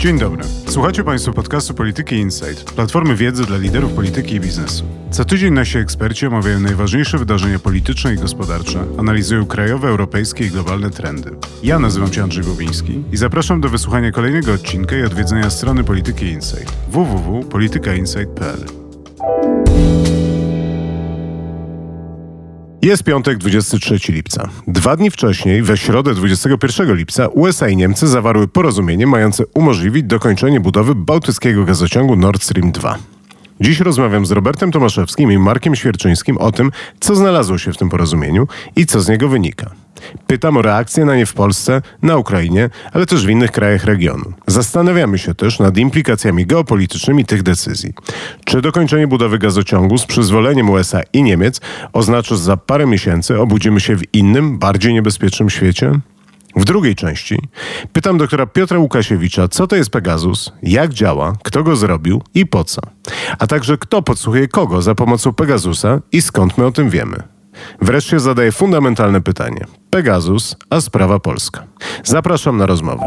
Dzień dobry. Słuchacie Państwo podcastu Polityki Insight, platformy wiedzy dla liderów polityki i biznesu. Co tydzień nasi eksperci omawiają najważniejsze wydarzenia polityczne i gospodarcze, analizują krajowe, europejskie i globalne trendy. Ja nazywam się Andrzej Bobiński i zapraszam do wysłuchania kolejnego odcinka i odwiedzenia strony Polityki Insight www.politykainsight.pl. Jest piątek, 23 lipca. Dwa dni wcześniej, we środę 21 lipca, USA i Niemcy zawarły porozumienie mające umożliwić dokończenie budowy bałtyckiego gazociągu Nord Stream 2. Dziś rozmawiam z Robertem Tomaszewskim i Markiem Świerczyńskim o tym, co znalazło się w tym porozumieniu i co z niego wynika. Pytam o reakcję na nie w Polsce, na Ukrainie, ale też w innych krajach regionu. Zastanawiamy się też nad implikacjami geopolitycznymi tych decyzji. Czy dokończenie budowy gazociągu z przyzwoleniem USA i Niemiec oznacza, że za parę miesięcy obudzimy się w innym, bardziej niebezpiecznym świecie? W drugiej części pytam doktora Piotra Łukasiewicza, co to jest Pegasus, jak działa, kto go zrobił i po co. A także kto podsłuchuje kogo za pomocą Pegasusa i skąd my o tym wiemy. Wreszcie zadaję fundamentalne pytanie. Pegasus, a sprawa polska. Zapraszam na rozmowę.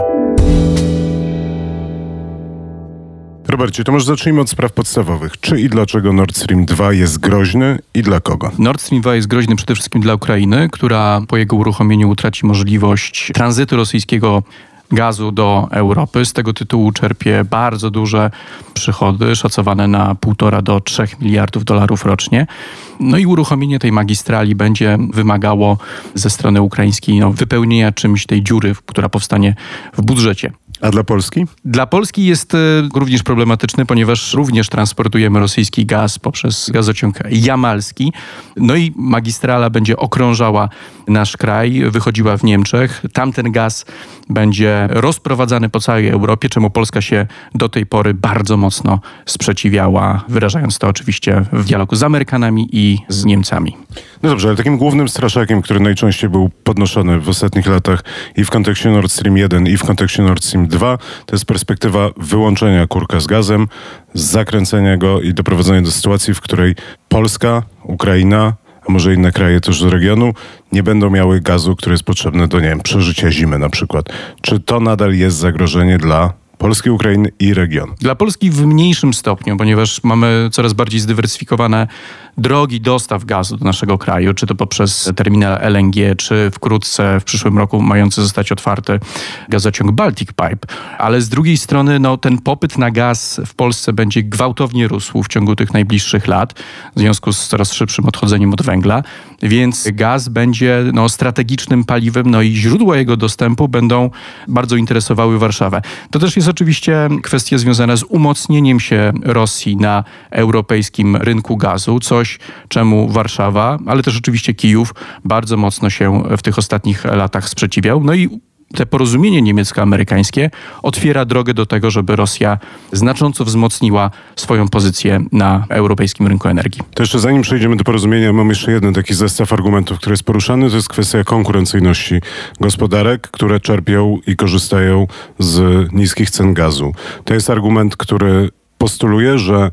Robercie, to może zacznijmy od spraw podstawowych. Czy i dlaczego Nord Stream 2 jest groźny i dla kogo? Nord Stream 2 jest groźny przede wszystkim dla Ukrainy, która po jego uruchomieniu utraci możliwość tranzytu rosyjskiego gazu do Europy. Z tego tytułu czerpie bardzo duże przychody, szacowane na 1,5 do 3 miliardów dolarów rocznie. No i uruchomienie tej magistrali będzie wymagało ze strony ukraińskiej no, wypełnienia czymś tej dziury, która powstanie w budżecie. A dla Polski? Dla Polski jest e, również problematyczny, ponieważ również transportujemy rosyjski gaz poprzez gazociąg jamalski. No i magistrala będzie okrążała nasz kraj, wychodziła w Niemczech. Tamten gaz będzie rozprowadzany po całej Europie, czemu Polska się do tej pory bardzo mocno sprzeciwiała, wyrażając to oczywiście w dialogu z Amerykanami i z Niemcami. No dobrze, ale takim głównym straszakiem, który najczęściej był podnoszony w ostatnich latach i w kontekście Nord Stream 1 i w kontekście Nord Stream 2, to jest perspektywa wyłączenia kurka z gazem, zakręcenia go i doprowadzenia do sytuacji, w której Polska, Ukraina, a może inne kraje też z regionu, nie będą miały gazu, który jest potrzebny do, nie wiem, przeżycia zimy na przykład. Czy to nadal jest zagrożenie dla Polski, Ukrainy i regionu? Dla Polski w mniejszym stopniu, ponieważ mamy coraz bardziej zdywersyfikowane drogi dostaw gazu do naszego kraju, czy to poprzez terminal LNG, czy wkrótce w przyszłym roku mający zostać otwarty gazociąg Baltic Pipe. Ale z drugiej strony no, ten popyt na gaz w Polsce będzie gwałtownie rósł w ciągu tych najbliższych lat w związku z coraz szybszym odchodzeniem od węgla, więc gaz będzie no, strategicznym paliwem, no i źródła jego dostępu będą bardzo interesowały Warszawę. To też jest oczywiście kwestia związana z umocnieniem się Rosji na europejskim rynku gazu, co coś, czemu Warszawa, ale też oczywiście Kijów bardzo mocno się w tych ostatnich latach sprzeciwiał. No i te porozumienie niemiecko-amerykańskie otwiera drogę do tego, żeby Rosja znacząco wzmocniła swoją pozycję na europejskim rynku energii. To jeszcze zanim przejdziemy do porozumienia, mam jeszcze jeden taki zestaw argumentów, który jest poruszany. To jest kwestia konkurencyjności gospodarek, które czerpią i korzystają z niskich cen gazu. To jest argument, który postuluje, że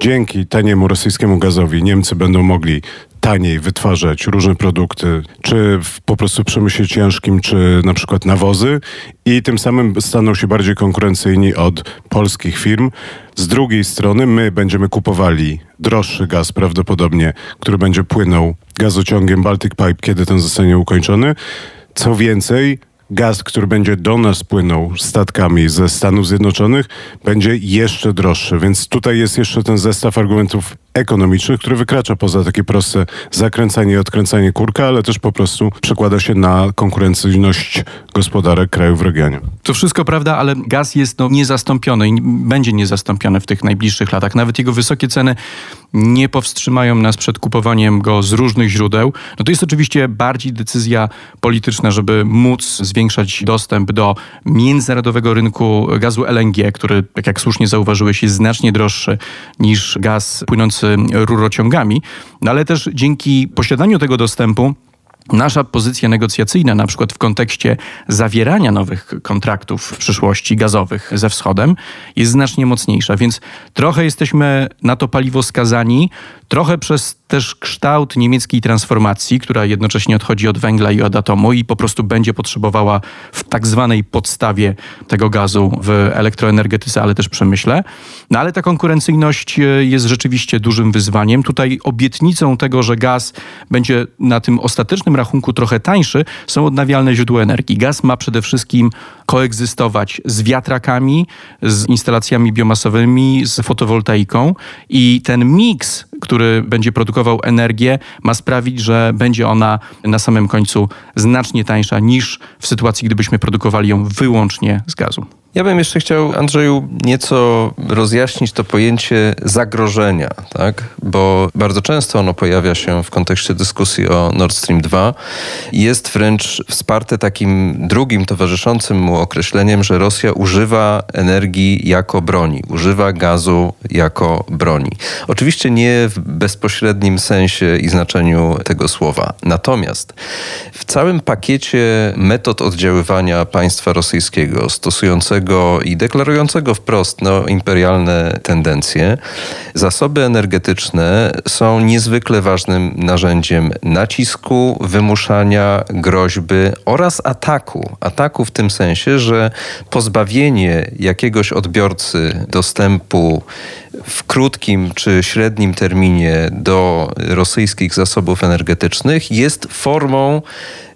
dzięki taniemu rosyjskiemu gazowi Niemcy będą mogli taniej wytwarzać różne produkty, czy w po prostu przemyśle ciężkim, czy na przykład nawozy i tym samym staną się bardziej konkurencyjni od polskich firm. Z drugiej strony my będziemy kupowali droższy gaz prawdopodobnie, który będzie płynął gazociągiem Baltic Pipe, kiedy ten zostanie ukończony. Co więcej, gaz, który będzie do nas płynął statkami ze Stanów Zjednoczonych, będzie jeszcze droższy. Więc tutaj jest jeszcze ten zestaw argumentów ekonomicznych, który wykracza poza takie proste zakręcanie i odkręcanie kurka, ale też po prostu przekłada się na konkurencyjność gospodarek krajów w regionie. To wszystko prawda, ale gaz jest no, niezastąpiony i będzie niezastąpiony w tych najbliższych latach. Nawet jego wysokie ceny nie powstrzymają nas przed kupowaniem go z różnych źródeł. No to jest oczywiście bardziej decyzja polityczna, żeby móc zwiększać dostęp do międzynarodowego rynku gazu LNG, który, tak jak słusznie zauważyłeś, jest znacznie droższy niż gaz płynący rurociągami, no ale też dzięki posiadaniu tego dostępu nasza pozycja negocjacyjna, na przykład w kontekście zawierania nowych kontraktów w przyszłości gazowych ze wschodem, jest znacznie mocniejsza. Więc trochę jesteśmy na to paliwo skazani, trochę przez też kształt niemieckiej transformacji, która jednocześnie odchodzi od węgla i od atomu i po prostu będzie potrzebowała w tak zwanej podstawie tego gazu w elektroenergetyce, ale też przemyśle. No ale ta konkurencyjność e, jest rzeczywiście dużym wyzwaniem. Tutaj obietnicą tego, że gaz będzie na tym ostatecznym rachunku trochę tańszy, są odnawialne źródła energii. Gaz ma przede wszystkim koegzystować z wiatrakami, z instalacjami biomasowymi, z fotowoltaiką i ten miks, który będzie produkował energię, ma sprawić, że będzie ona na samym końcu znacznie tańsza niż w sytuacji, gdybyśmy produkowali ją wyłącznie z gazu. Ja bym jeszcze chciał, Andrzeju, nieco rozjaśnić to pojęcie zagrożenia, tak? bo bardzo często ono pojawia się w kontekście dyskusji o Nord Stream 2 i jest wręcz wsparte takim drugim towarzyszącym mu określeniem, że Rosja używa energii jako broni, używa gazu jako broni. Oczywiście nie w bezpośrednim sensie i znaczeniu tego słowa. Natomiast w całym pakiecie metod oddziaływania państwa rosyjskiego stosującego i deklarującego wprost no, imperialne tendencje, zasoby energetyczne są niezwykle ważnym narzędziem nacisku, wymuszania, groźby oraz ataku. Ataku w tym sensie, że pozbawienie jakiegoś odbiorcy dostępu w krótkim czy średnim terminie do rosyjskich zasobów energetycznych jest formą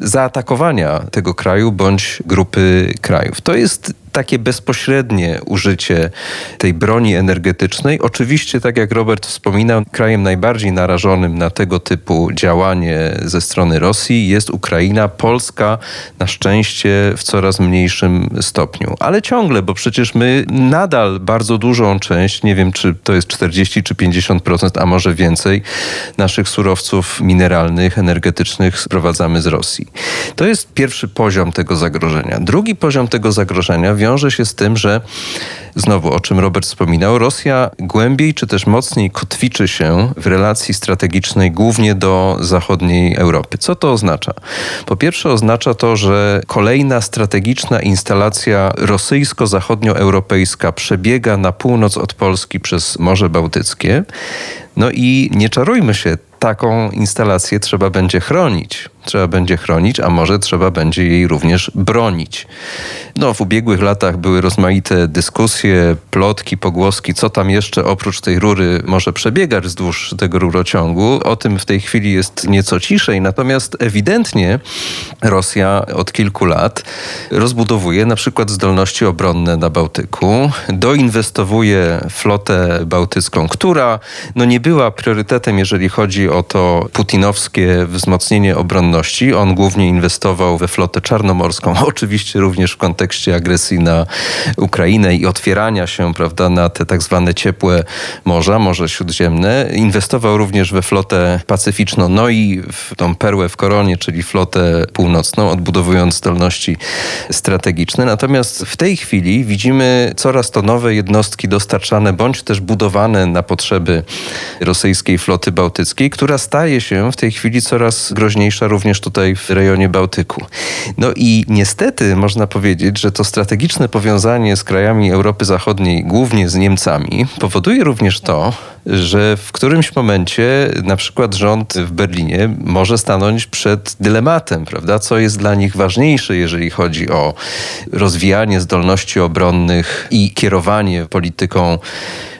zaatakowania tego kraju bądź grupy krajów. To jest takie bezpośrednie użycie tej broni energetycznej. Oczywiście, tak jak Robert wspominał, krajem najbardziej narażonym na tego typu działanie ze strony Rosji jest Ukraina, Polska na szczęście w coraz mniejszym stopniu. Ale ciągle, bo przecież my nadal bardzo dużą część, nie wiem czy to jest 40 czy 50%, a może więcej, naszych surowców mineralnych, energetycznych sprowadzamy z Rosji. To jest pierwszy poziom tego zagrożenia. Drugi poziom tego zagrożenia wiąże się z tym, że znowu o czym Robert wspominał, Rosja głębiej czy też mocniej kotwiczy się w relacji strategicznej głównie do zachodniej Europy. Co to oznacza? Po pierwsze oznacza to, że kolejna strategiczna instalacja rosyjsko-zachodnioeuropejska przebiega na północ od Polski przez Morze Bałtyckie. No i nie czarujmy się, taką instalację trzeba będzie chronić trzeba będzie chronić, a może trzeba będzie jej również bronić. No, w ubiegłych latach były rozmaite dyskusje, plotki, pogłoski, co tam jeszcze oprócz tej rury może przebiegać wzdłuż tego rurociągu. O tym w tej chwili jest nieco ciszej, natomiast ewidentnie Rosja od kilku lat rozbudowuje na przykład zdolności obronne na Bałtyku, doinwestowuje flotę bałtycką, która no, nie była priorytetem, jeżeli chodzi o to putinowskie wzmocnienie obronności on głównie inwestował we flotę czarnomorską, oczywiście również w kontekście agresji na Ukrainę i otwierania się prawda, na te tak zwane ciepłe morza, Morze Śródziemne. Inwestował również we flotę pacyficzną, no i w tą perłę w koronie, czyli flotę północną, odbudowując zdolności strategiczne. Natomiast w tej chwili widzimy coraz to nowe jednostki dostarczane bądź też budowane na potrzeby rosyjskiej floty bałtyckiej, która staje się w tej chwili coraz groźniejsza również również tutaj w rejonie Bałtyku. No i niestety można powiedzieć, że to strategiczne powiązanie z krajami Europy Zachodniej, głównie z Niemcami, powoduje również to, że w którymś momencie na przykład rząd w Berlinie może stanąć przed dylematem, prawda? Co jest dla nich ważniejsze, jeżeli chodzi o rozwijanie zdolności obronnych i kierowanie polityką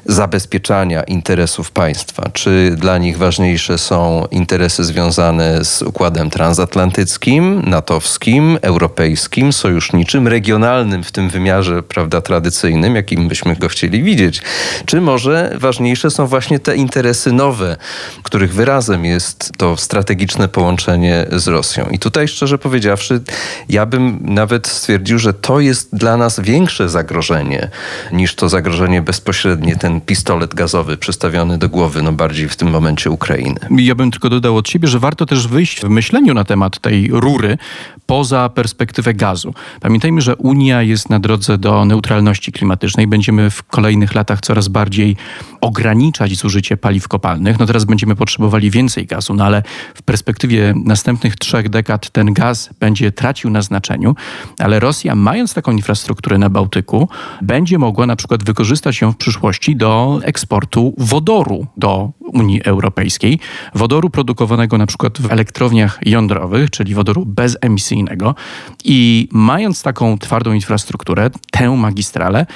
zabezpieczania interesów państwa. Czy dla nich ważniejsze są interesy związane z układem transatlantyckim, natowskim, europejskim, sojuszniczym, regionalnym w tym wymiarze prawda, tradycyjnym, jakim byśmy go chcieli widzieć? Czy może ważniejsze są właśnie te interesy nowe, których wyrazem jest to strategiczne połączenie z Rosją? I tutaj szczerze powiedziawszy, ja bym nawet stwierdził, że to jest dla nas większe zagrożenie niż to zagrożenie bezpośrednie, ten pistolet gazowy przystawiony do głowy, no bardziej w tym momencie Ukrainy. Ja bym tylko dodał od siebie, że warto też wyjść w myśleniu na temat tej rury poza perspektywę gazu. Pamiętajmy, że Unia jest na drodze do neutralności klimatycznej. Będziemy w kolejnych latach coraz bardziej ograniczać zużycie paliw kopalnych. No teraz będziemy potrzebowali więcej gazu, no ale w perspektywie następnych trzech dekad ten gaz będzie tracił na znaczeniu, ale Rosja, mając taką infrastrukturę na Bałtyku, będzie mogła na przykład wykorzystać ją w przyszłości do eksportu wodoru do Unii Europejskiej. Wodoru produkowanego na przykład w elektrowniach jądrowych, czyli wodoru bezemisyjnego. I mając taką twardą infrastrukturę, tę magistralę,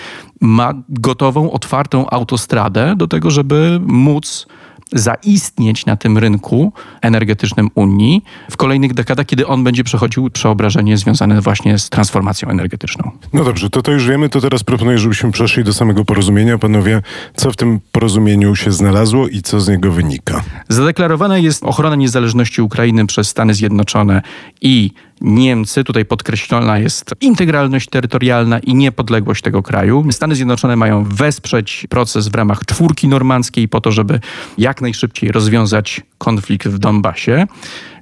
ma gotową, otwartą autostradę do tego, żeby móc zaistnieć na tym rynku energetycznym Unii w kolejnych dekadach, kiedy on będzie przechodził przeobrażenie związane właśnie z transformacją energetyczną. No dobrze, to to już wiemy, to teraz proponuję, żebyśmy przeszli do samego porozumienia. Panowie, co w tym porozumieniu się znalazło i co z niego wynika? Zadeklarowana jest ochrona niezależności Ukrainy przez Stany Zjednoczone i Niemcy, tutaj podkreślona jest integralność terytorialna i niepodległość tego kraju. Stany Zjednoczone mają wesprzeć proces w ramach czwórki normandzkiej po to, żeby jak najszybciej rozwiązać konflikt w Donbasie.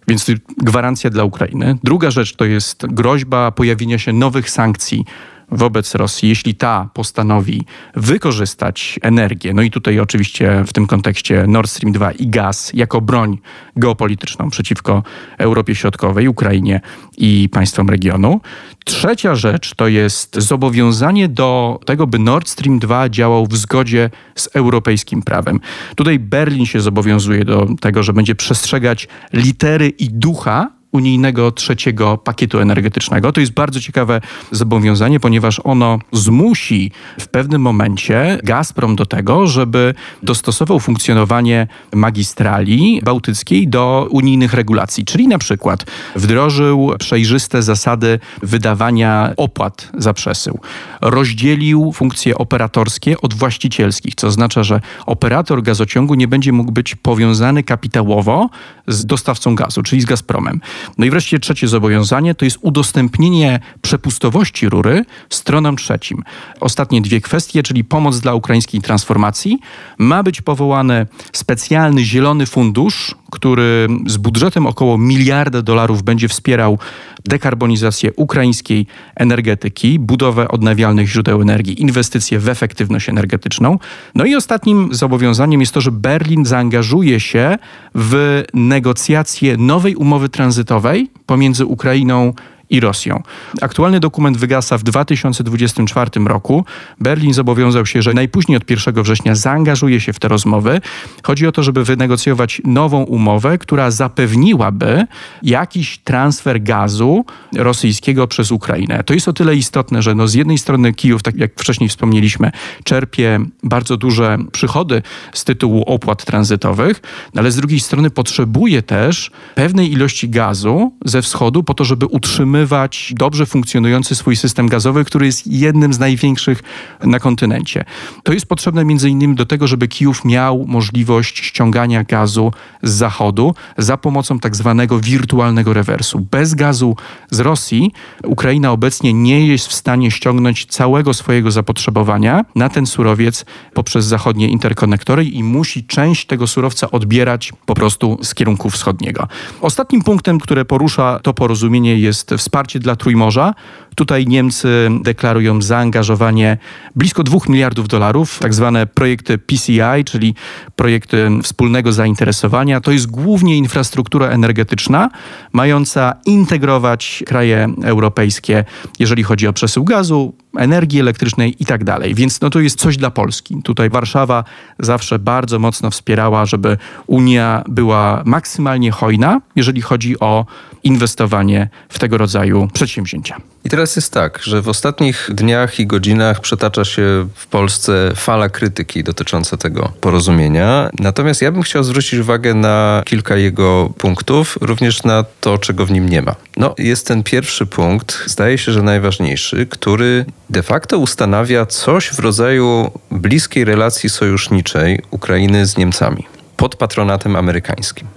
Więc gwarancja dla Ukrainy. Druga rzecz to jest groźba pojawienia się nowych sankcji wobec Rosji, jeśli ta postanowi wykorzystać energię, no i tutaj oczywiście w tym kontekście Nord Stream 2 i gaz jako broń geopolityczną przeciwko Europie Środkowej, Ukrainie i państwom regionu. Trzecia rzecz to jest zobowiązanie do tego, by Nord Stream 2 działał w zgodzie z europejskim prawem. Tutaj Berlin się zobowiązuje do tego, że będzie przestrzegać litery i ducha unijnego trzeciego pakietu energetycznego. To jest bardzo ciekawe zobowiązanie, ponieważ ono zmusi w pewnym momencie Gazprom do tego, żeby dostosował funkcjonowanie magistrali bałtyckiej do unijnych regulacji, czyli na przykład wdrożył przejrzyste zasady wydawania opłat za przesył, rozdzielił funkcje operatorskie od właścicielskich, co oznacza, że operator gazociągu nie będzie mógł być powiązany kapitałowo z dostawcą gazu, czyli z Gazpromem. No i wreszcie trzecie zobowiązanie to jest udostępnienie przepustowości rury stronom trzecim. Ostatnie dwie kwestie, czyli pomoc dla ukraińskiej transformacji. Ma być powołany specjalny zielony fundusz, który z budżetem około miliarda dolarów będzie wspierał dekarbonizację ukraińskiej energetyki, budowę odnawialnych źródeł energii, inwestycje w efektywność energetyczną. No i ostatnim zobowiązaniem jest to, że Berlin zaangażuje się w negocjacje nowej umowy tranzytowej pomiędzy Ukrainą i Rosją. Aktualny dokument wygasa w 2024 roku. Berlin zobowiązał się, że najpóźniej od 1 września zaangażuje się w te rozmowy. Chodzi o to, żeby wynegocjować nową umowę, która zapewniłaby jakiś transfer gazu rosyjskiego przez Ukrainę. To jest o tyle istotne, że no z jednej strony Kijów, tak jak wcześniej wspomnieliśmy, czerpie bardzo duże przychody z tytułu opłat tranzytowych, no ale z drugiej strony potrzebuje też pewnej ilości gazu ze wschodu po to, żeby utrzymywać utrzymywać dobrze funkcjonujący swój system gazowy, który jest jednym z największych na kontynencie. To jest potrzebne między innymi do tego, żeby Kijów miał możliwość ściągania gazu z zachodu za pomocą tak zwanego wirtualnego rewersu. Bez gazu z Rosji Ukraina obecnie nie jest w stanie ściągnąć całego swojego zapotrzebowania na ten surowiec poprzez zachodnie interkonektory i musi część tego surowca odbierać po prostu z kierunku wschodniego. Ostatnim punktem, które porusza to porozumienie jest wsparcie dla Trójmorza. Tutaj Niemcy deklarują zaangażowanie blisko 2 miliardów dolarów, tak zwane projekty PCI, czyli projekty wspólnego zainteresowania. To jest głównie infrastruktura energetyczna, mająca integrować kraje europejskie, jeżeli chodzi o przesył gazu, energii elektrycznej i tak dalej. Więc no to jest coś dla Polski. Tutaj Warszawa zawsze bardzo mocno wspierała, żeby Unia była maksymalnie hojna, jeżeli chodzi o inwestowanie w tego rodzaju przedsięwzięcia. I teraz jest tak, że w ostatnich dniach i godzinach przetacza się w Polsce fala krytyki dotycząca tego porozumienia. Natomiast ja bym chciał zwrócić uwagę na kilka jego punktów, również na to, czego w nim nie ma. No, jest ten pierwszy punkt, zdaje się, że najważniejszy, który de facto ustanawia coś w rodzaju bliskiej relacji sojuszniczej Ukrainy z Niemcami pod patronatem amerykańskim.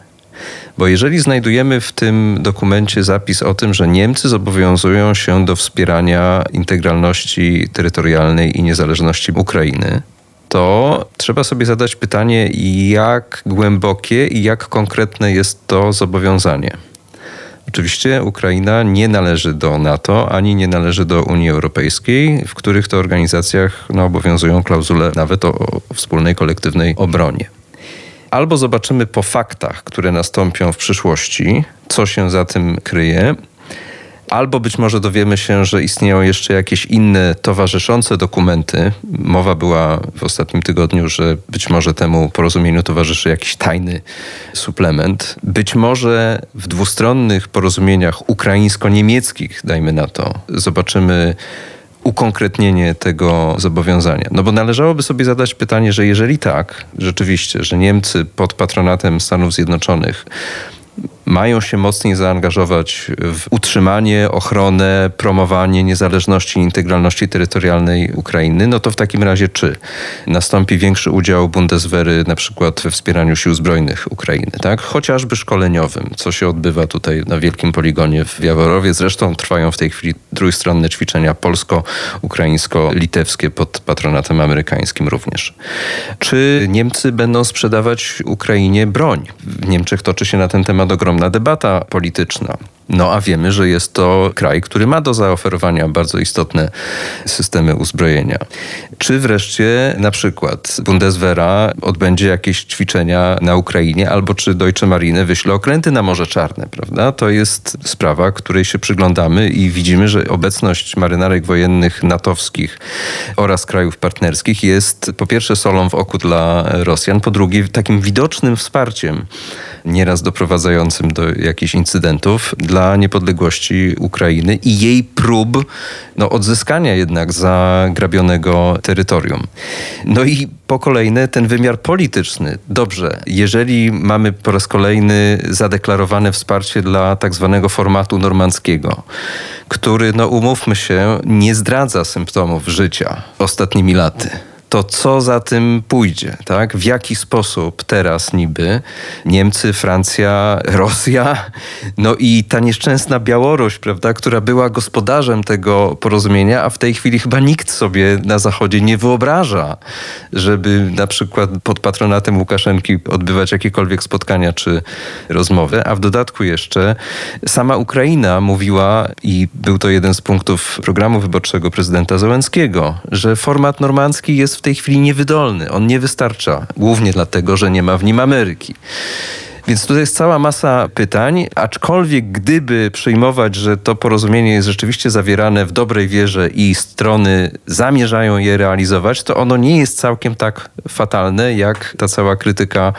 Bo jeżeli znajdujemy w tym dokumencie zapis o tym, że Niemcy zobowiązują się do wspierania integralności terytorialnej i niezależności Ukrainy, to trzeba sobie zadać pytanie, jak głębokie i jak konkretne jest to zobowiązanie. Oczywiście Ukraina nie należy do NATO ani nie należy do Unii Europejskiej, w których to organizacjach no, obowiązują klauzule nawet o, o wspólnej kolektywnej obronie. Albo zobaczymy po faktach, które nastąpią w przyszłości, co się za tym kryje, Albo być może dowiemy się, że istnieją jeszcze jakieś inne towarzyszące dokumenty. Mowa była w ostatnim tygodniu, że być może temu porozumieniu towarzyszy jakiś tajny suplement. Być może w dwustronnych porozumieniach ukraińsko-niemieckich, dajmy na to, zobaczymy ukonkretnienie tego zobowiązania. No bo należałoby sobie zadać pytanie, że jeżeli tak, rzeczywiście, że Niemcy pod patronatem Stanów Zjednoczonych mają się mocniej zaangażować w utrzymanie, ochronę, promowanie niezależności i integralności terytorialnej Ukrainy, no to w takim razie czy nastąpi większy udział Bundeswehry na przykład we wspieraniu sił zbrojnych Ukrainy, tak? Chociażby szkoleniowym, co się odbywa tutaj na wielkim poligonie w Jaworowie. Zresztą trwają w tej chwili trójstronne ćwiczenia polsko-ukraińsko-litewskie pod patronatem amerykańskim również. Czy Niemcy będą sprzedawać Ukrainie broń? W Niemczech toczy się na ten temat ogromna ogromna debata polityczna. No a wiemy, że jest to kraj, który ma do zaoferowania bardzo istotne systemy uzbrojenia. Czy wreszcie na przykład Bundeswehra odbędzie jakieś ćwiczenia na Ukrainie, albo czy Deutsche Marine wyśle okręty na Morze Czarne, prawda? To jest sprawa, której się przyglądamy i widzimy, że obecność marynarek wojennych natowskich oraz krajów partnerskich jest po pierwsze solą w oku dla Rosjan, po drugie takim widocznym wsparciem, nieraz doprowadzającym do jakichś incydentów dla niepodległości Ukrainy i jej prób no, odzyskania jednak zagrabionego terytorium. No i po kolejne ten wymiar polityczny. Dobrze, jeżeli mamy po raz kolejny zadeklarowane wsparcie dla tak zwanego formatu normandzkiego, który, no umówmy się, nie zdradza symptomów życia ostatnimi laty to co za tym pójdzie, tak? W jaki sposób teraz niby Niemcy, Francja, Rosja, no i ta nieszczęsna Białoruś, prawda, która była gospodarzem tego porozumienia, a w tej chwili chyba nikt sobie na Zachodzie nie wyobraża, żeby na przykład pod patronatem Łukaszenki odbywać jakiekolwiek spotkania czy rozmowy, a w dodatku jeszcze sama Ukraina mówiła i był to jeden z punktów programu wyborczego prezydenta Zełenskiego, że format normandzki jest w tej chwili niewydolny. On nie wystarcza, głównie dlatego, że nie ma w nim Ameryki. Więc tutaj jest cała masa pytań, aczkolwiek gdyby przyjmować, że to porozumienie jest rzeczywiście zawierane w dobrej wierze i strony zamierzają je realizować, to ono nie jest całkiem tak fatalne, jak ta cała krytyka,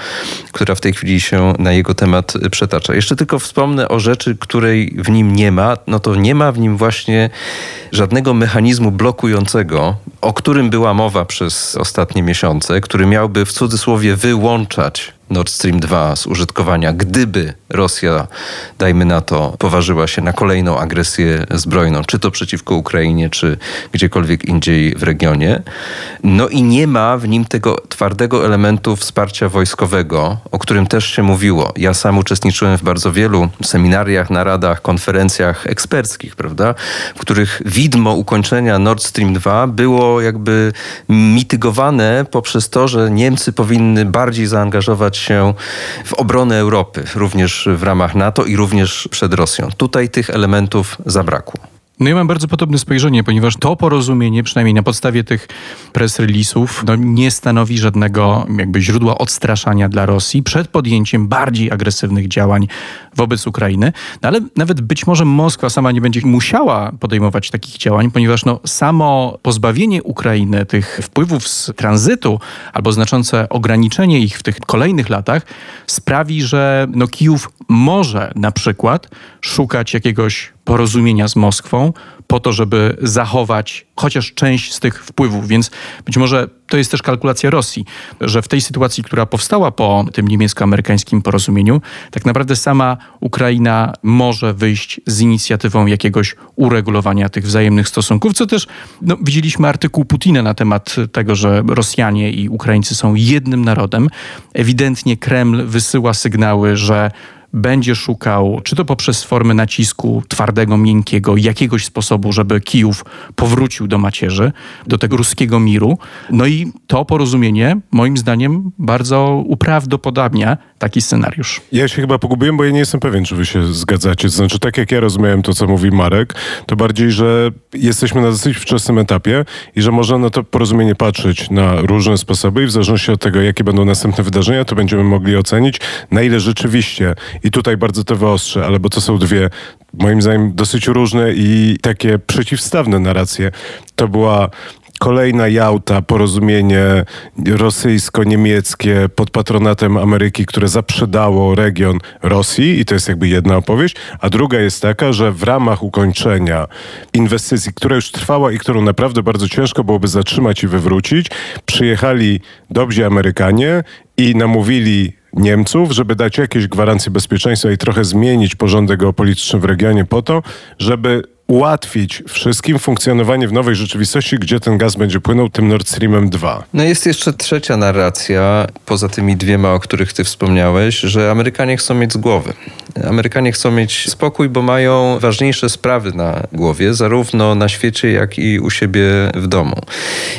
która w tej chwili się na jego temat przetacza. Jeszcze tylko wspomnę o rzeczy, której w nim nie ma. No to nie ma w nim właśnie żadnego mechanizmu blokującego, o którym była mowa przez ostatnie miesiące, który miałby w cudzysłowie wyłączać Nord Stream 2 z użytkowania, gdyby Rosja, dajmy na to, poważyła się na kolejną agresję zbrojną, czy to przeciwko Ukrainie, czy gdziekolwiek indziej w regionie. No i nie ma w nim tego twardego elementu wsparcia wojskowego, o którym też się mówiło. Ja sam uczestniczyłem w bardzo wielu seminariach, naradach, konferencjach eksperckich, prawda, w których widmo ukończenia Nord Stream 2 było jakby mitygowane poprzez to, że Niemcy powinny bardziej zaangażować się w obronę Europy, również w ramach NATO i również przed Rosją. Tutaj tych elementów zabrakło. No ja mam bardzo podobne spojrzenie, ponieważ to porozumienie, przynajmniej na podstawie tych press release'ów, no nie stanowi żadnego jakby źródła odstraszania dla Rosji przed podjęciem bardziej agresywnych działań wobec Ukrainy. No ale nawet być może Moskwa sama nie będzie musiała podejmować takich działań, ponieważ no samo pozbawienie Ukrainy tych wpływów z tranzytu albo znaczące ograniczenie ich w tych kolejnych latach sprawi, że no Kijów może na przykład szukać jakiegoś porozumienia z Moskwą po to, żeby zachować chociaż część z tych wpływów. Więc być może to jest też kalkulacja Rosji, że w tej sytuacji, która powstała po tym niemiecko-amerykańskim porozumieniu, tak naprawdę sama Ukraina może wyjść z inicjatywą jakiegoś uregulowania tych wzajemnych stosunków, co też no, widzieliśmy artykuł Putina na temat tego, że Rosjanie i Ukraińcy są jednym narodem. Ewidentnie Kreml wysyła sygnały, że będzie szukał, czy to poprzez formy nacisku twardego, miękkiego, jakiegoś sposobu, żeby Kijów powrócił do macierzy, do tego ruskiego miru. No i to porozumienie, moim zdaniem, bardzo uprawdopodobnia taki scenariusz. Ja się chyba pogubiłem, bo ja nie jestem pewien, czy wy się zgadzacie. Znaczy, tak jak ja rozumiałem to, co mówi Marek, to bardziej, że jesteśmy na dosyć wczesnym etapie i że można na to porozumienie patrzeć na różne sposoby i w zależności od tego, jakie będą następne wydarzenia, to będziemy mogli ocenić, na ile rzeczywiście, i tutaj bardzo to wyostrzę, ale bo to są dwie moim zdaniem dosyć różne i takie przeciwstawne narracje. To była Kolejna Jałta, porozumienie rosyjsko-niemieckie pod patronatem Ameryki, które zaprzedało region Rosji i to jest jakby jedna opowieść, a druga jest taka, że w ramach ukończenia inwestycji, która już trwała i którą naprawdę bardzo ciężko byłoby zatrzymać i wywrócić, przyjechali dobrzy Amerykanie i namówili Niemców, żeby dać jakieś gwarancje bezpieczeństwa i trochę zmienić porządek geopolityczny w regionie po to, żeby ułatwić wszystkim funkcjonowanie w nowej rzeczywistości, gdzie ten gaz będzie płynął tym Nord Streamem 2. No jest jeszcze trzecia narracja, poza tymi dwiema, o których ty wspomniałeś, że Amerykanie chcą mieć z głowy. Amerykanie chcą mieć spokój, bo mają ważniejsze sprawy na głowie, zarówno na świecie, jak i u siebie w domu.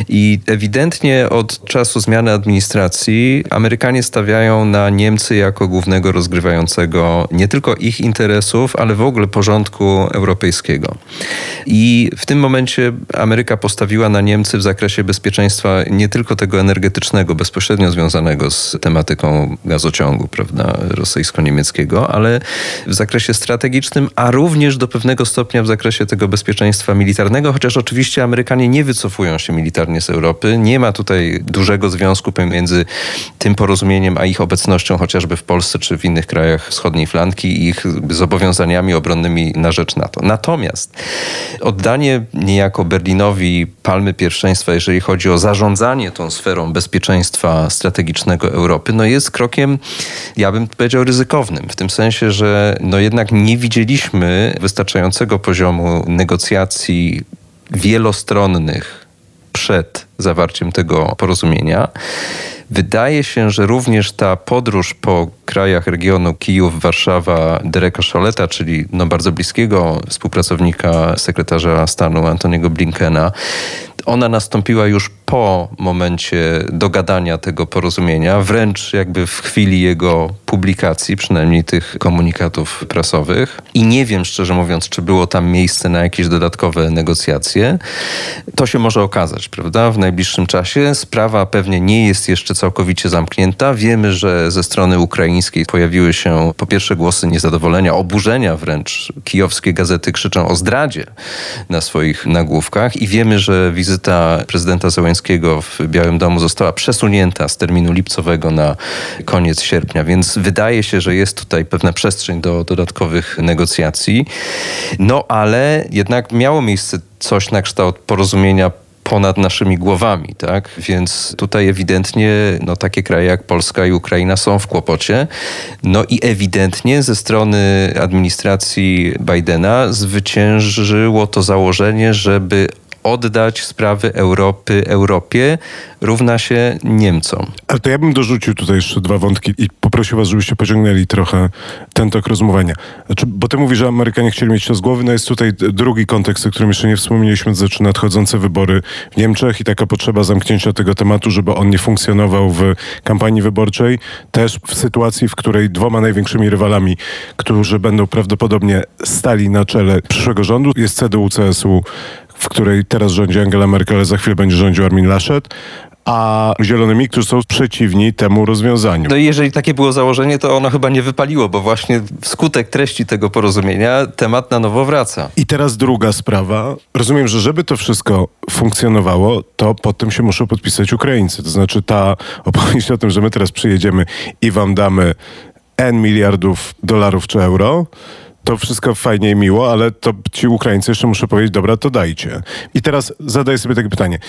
I ewidentnie od czasu zmiany administracji Amerykanie stawiają na Niemcy jako głównego rozgrywającego nie tylko ich interesów, ale w ogóle porządku europejskiego. I w tym momencie Ameryka postawiła na Niemcy w zakresie bezpieczeństwa nie tylko tego energetycznego, bezpośrednio związanego z tematyką gazociągu, prawda, rosyjsko-niemieckiego, ale w zakresie strategicznym, a również do pewnego stopnia w zakresie tego bezpieczeństwa militarnego, chociaż oczywiście Amerykanie nie wycofują się militarnie z Europy. Nie ma tutaj dużego związku pomiędzy tym porozumieniem, a ich obecnością chociażby w Polsce czy w innych krajach wschodniej flanki i ich zobowiązaniami obronnymi na rzecz NATO. Natomiast oddanie niejako Berlinowi palmy pierwszeństwa, jeżeli chodzi o zarządzanie tą sferą bezpieczeństwa strategicznego Europy, no jest krokiem, ja bym powiedział, ryzykownym. W tym sensie, że no jednak nie widzieliśmy wystarczającego poziomu negocjacji wielostronnych przed zawarciem tego porozumienia. Wydaje się, że również ta podróż po krajach regionu Kijów, Warszawa Dereka Szoleta, czyli no bardzo bliskiego współpracownika sekretarza stanu Antoniego Blinkena, ona nastąpiła już po momencie dogadania tego porozumienia, wręcz jakby w chwili jego publikacji, przynajmniej tych komunikatów prasowych. I nie wiem, szczerze mówiąc, czy było tam miejsce na jakieś dodatkowe negocjacje. To się może okazać, prawda, w najbliższym czasie. Sprawa pewnie nie jest jeszcze całkowicie zamknięta. Wiemy, że ze strony ukraińskiej pojawiły się po pierwsze głosy niezadowolenia, oburzenia wręcz. Kijowskie gazety krzyczą o zdradzie na swoich nagłówkach i wiemy, że wizyta prezydenta Zełenskiego w Białym Domu została przesunięta z terminu lipcowego na koniec sierpnia, więc wydaje się, że jest tutaj pewna przestrzeń do dodatkowych negocjacji. No ale jednak miało miejsce coś na kształt porozumienia ponad naszymi głowami, tak? Więc tutaj ewidentnie no, takie kraje jak Polska i Ukraina są w kłopocie. No i ewidentnie ze strony administracji Bidena zwyciężyło to założenie, żeby oddać sprawy Europy Europie równa się Niemcom. Ale to ja bym dorzucił tutaj jeszcze dwa wątki i poprosił was, żebyście pociągnęli trochę ten tok rozumowania. Znaczy, bo ty mówisz, że Amerykanie chcieli mieć to z głowy, no jest tutaj drugi kontekst, o którym jeszcze nie wspomnieliśmy, to znaczy nadchodzące wybory w Niemczech i taka potrzeba zamknięcia tego tematu, żeby on nie funkcjonował w kampanii wyborczej. Też w sytuacji, w której dwoma największymi rywalami, którzy będą prawdopodobnie stali na czele przyszłego rządu, jest CDU-CSU w której teraz rządzi Angela Merkel, za chwilę będzie rządził Armin Laschet, a zielonymi, którzy są przeciwni temu rozwiązaniu. No i jeżeli takie było założenie, to ono chyba nie wypaliło, bo właśnie wskutek treści tego porozumienia temat na nowo wraca. I teraz druga sprawa. Rozumiem, że żeby to wszystko funkcjonowało, to pod tym się muszą podpisać Ukraińcy. To znaczy ta opowieść o tym, że my teraz przyjedziemy i wam damy N miliardów dolarów czy euro, to wszystko fajnie i miło, ale to ci Ukraińcy jeszcze muszą powiedzieć, dobra, to dajcie. I teraz zadaję sobie takie pytanie.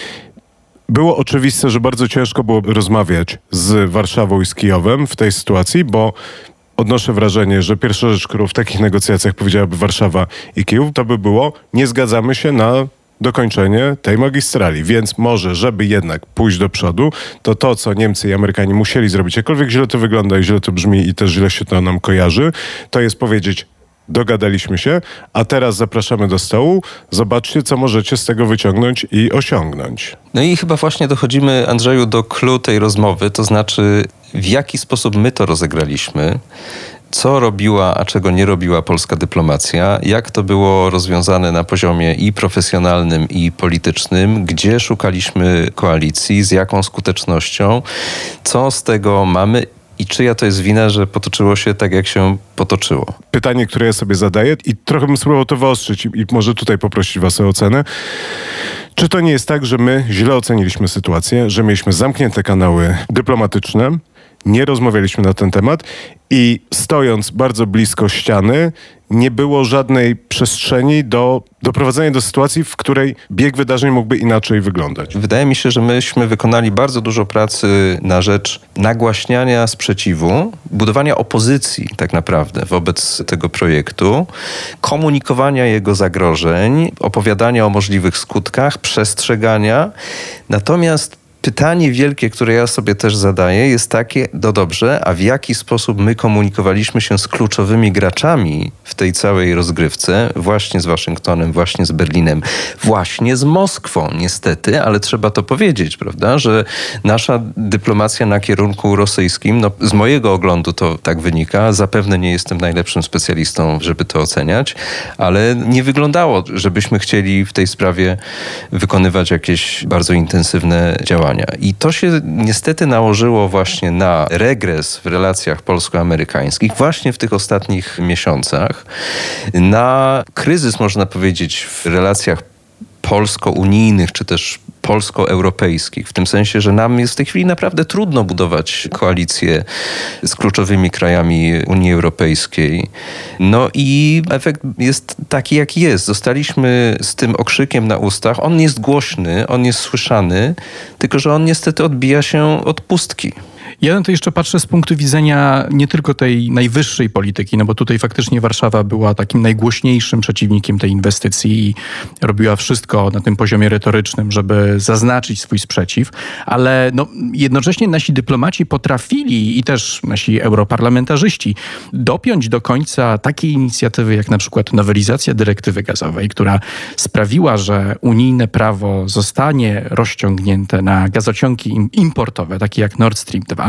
Było oczywiste, że bardzo ciężko było rozmawiać z Warszawą i z Kijowem w tej sytuacji, bo odnoszę wrażenie, że pierwsza rzecz, którą w takich negocjacjach powiedziałaby Warszawa i Kijów, to by było, nie zgadzamy się na dokończenie tej magistrali. Więc może, żeby jednak pójść do przodu, to to, co Niemcy i Amerykanie musieli zrobić, jakkolwiek źle to wygląda i źle to brzmi i też źle się to nam kojarzy, to jest powiedzieć, dogadaliśmy się, a teraz zapraszamy do stołu. Zobaczcie, co możecie z tego wyciągnąć i osiągnąć. No i chyba właśnie dochodzimy, Andrzeju, do clue tej rozmowy, to znaczy w jaki sposób my to rozegraliśmy co robiła, a czego nie robiła polska dyplomacja, jak to było rozwiązane na poziomie i profesjonalnym, i politycznym, gdzie szukaliśmy koalicji, z jaką skutecznością, co z tego mamy i czyja to jest wina, że potoczyło się tak, jak się potoczyło? Pytanie, które ja sobie zadaję i trochę bym spróbował to wyostrzyć i, może tutaj poprosić was o ocenę. Czy to nie jest tak, że my źle oceniliśmy sytuację, że mieliśmy zamknięte kanały dyplomatyczne, nie rozmawialiśmy na ten temat i stojąc bardzo blisko ściany, nie było żadnej przestrzeni do doprowadzenia do sytuacji, w której bieg wydarzeń mógłby inaczej wyglądać. Wydaje mi się, że myśmy wykonali bardzo dużo pracy na rzecz nagłaśniania sprzeciwu, budowania opozycji tak naprawdę wobec tego projektu, komunikowania jego zagrożeń, opowiadania o możliwych skutkach, przestrzegania. Natomiast pytanie wielkie, które ja sobie też zadaję, jest takie, no dobrze, a w jaki sposób my komunikowaliśmy się z kluczowymi graczami w tej całej rozgrywce, właśnie z Waszyngtonem, właśnie z Berlinem, właśnie z Moskwą, niestety, ale trzeba to powiedzieć, prawda, że nasza dyplomacja na kierunku rosyjskim, no z mojego oglądu to tak wynika, zapewne nie jestem najlepszym specjalistą, żeby to oceniać, ale nie wyglądało, żebyśmy chcieli w tej sprawie wykonywać jakieś bardzo intensywne działania. I to się niestety nałożyło właśnie na regres w relacjach polsko-amerykańskich właśnie w tych ostatnich miesiącach, na kryzys, można powiedzieć, w relacjach polsko-unijnych czy też polsko-europejskich, w tym sensie, że nam jest w tej chwili naprawdę trudno budować koalicję z kluczowymi krajami Unii Europejskiej. No i efekt jest taki, jaki jest. Zostaliśmy z tym okrzykiem na ustach. On jest głośny, on jest słyszany, tylko że on niestety odbija się od pustki. Na to jeszcze patrzę z punktu widzenia nie tylko tej najwyższej polityki, no bo tutaj faktycznie Warszawa była takim najgłośniejszym przeciwnikiem tej inwestycji i robiła wszystko na tym poziomie retorycznym, żeby zaznaczyć swój sprzeciw, ale no, jednocześnie nasi dyplomaci potrafili i też nasi europarlamentarzyści dopiąć do końca takiej inicjatywy jak na przykład nowelizacja dyrektywy gazowej, która sprawiła, że unijne prawo zostanie rozciągnięte na gazociągi importowe, takie jak Nord Stream 2,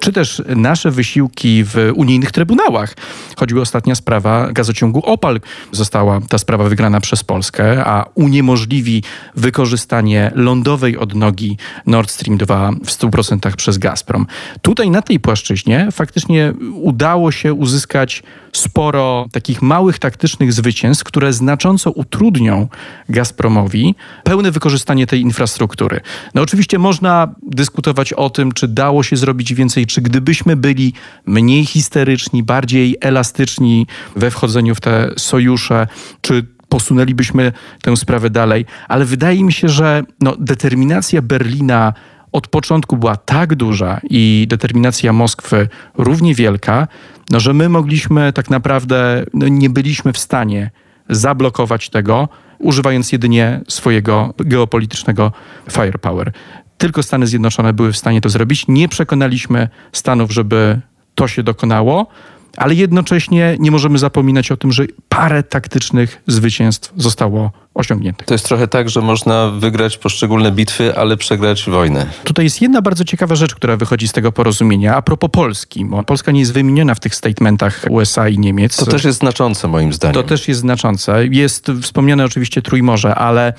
czy też nasze wysiłki w unijnych trybunałach. Choćby ostatnia sprawa gazociągu Opal. Została ta sprawa wygrana przez Polskę, a uniemożliwi wykorzystanie lądowej odnogi Nord Stream 2 w 100% przez Gazprom. Tutaj na tej płaszczyźnie faktycznie udało się uzyskać sporo takich małych taktycznych zwycięstw, które znacząco utrudnią Gazpromowi pełne wykorzystanie tej infrastruktury. No oczywiście można dyskutować o tym, czy dało się zrobić więcej, czy gdybyśmy byli mniej histeryczni, bardziej elastyczni we wchodzeniu w te sojusze, czy posunęlibyśmy tę sprawę dalej, ale wydaje mi się, że no, determinacja Berlina od początku była tak duża i determinacja Moskwy równie wielka, no, że my mogliśmy tak naprawdę, no, nie byliśmy w stanie zablokować tego, używając jedynie swojego geopolitycznego firepower. Tylko Stany Zjednoczone były w stanie to zrobić. Nie przekonaliśmy Stanów, żeby to się dokonało ale jednocześnie nie możemy zapominać o tym, że parę taktycznych zwycięstw zostało osiągniętych. To jest trochę tak, że można wygrać poszczególne bitwy, ale przegrać wojnę. Tutaj jest jedna bardzo ciekawa rzecz, która wychodzi z tego porozumienia, a propos Polski, bo Polska nie jest wymieniona w tych statementach USA i Niemiec. To też jest znaczące moim zdaniem. To też jest znaczące. Jest wspomniane oczywiście Trójmorze, ale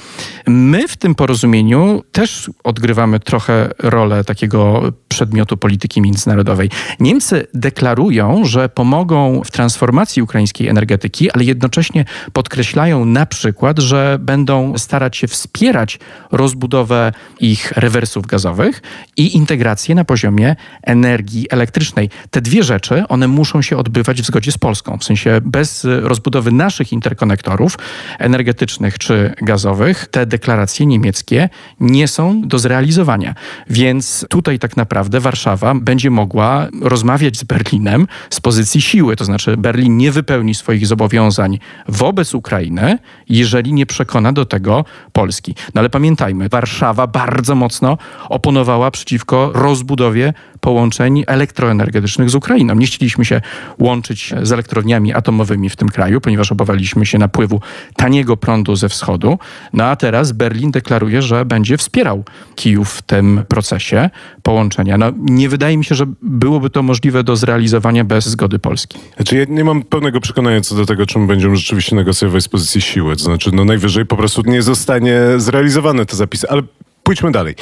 my w tym porozumieniu też odgrywamy trochę rolę takiego przedmiotu polityki międzynarodowej. Niemcy deklarują, że pomogą w transformacji ukraińskiej energetyki, ale jednocześnie podkreślają na przykład, że będą starać się wspierać rozbudowę ich rewersów gazowych i integrację na poziomie energii elektrycznej. Te dwie rzeczy, one muszą się odbywać w zgodzie z Polską. W sensie bez rozbudowy naszych interkonektorów energetycznych czy gazowych, te deklaracje niemieckie nie są do zrealizowania. Więc tutaj tak naprawdę Warszawa będzie mogła rozmawiać z Berlinem z pozycji siły. To znaczy Berlin nie wypełni swoich zobowiązań wobec Ukrainy, jeżeli nie przekona do tego Polski. No ale pamiętajmy, Warszawa bardzo mocno oponowała przeciwko rozbudowie połączeń elektroenergetycznych z Ukrainą. Nie chcieliśmy się łączyć z elektrowniami atomowymi w tym kraju, ponieważ obawialiśmy się napływu taniego prądu ze wschodu. No a teraz Berlin deklaruje, że będzie wspierał Kijów w tym procesie połączenia. No, nie wydaje mi się, że byłoby to możliwe do zrealizowania bez zgody Polski. Znaczy ja nie mam pełnego przekonania co do tego, czym będziemy rzeczywiście negocjować z pozycji siły. To znaczy, no najwyżej po prostu nie zostanie zrealizowane te zapisy. Ale pójdźmy dalej.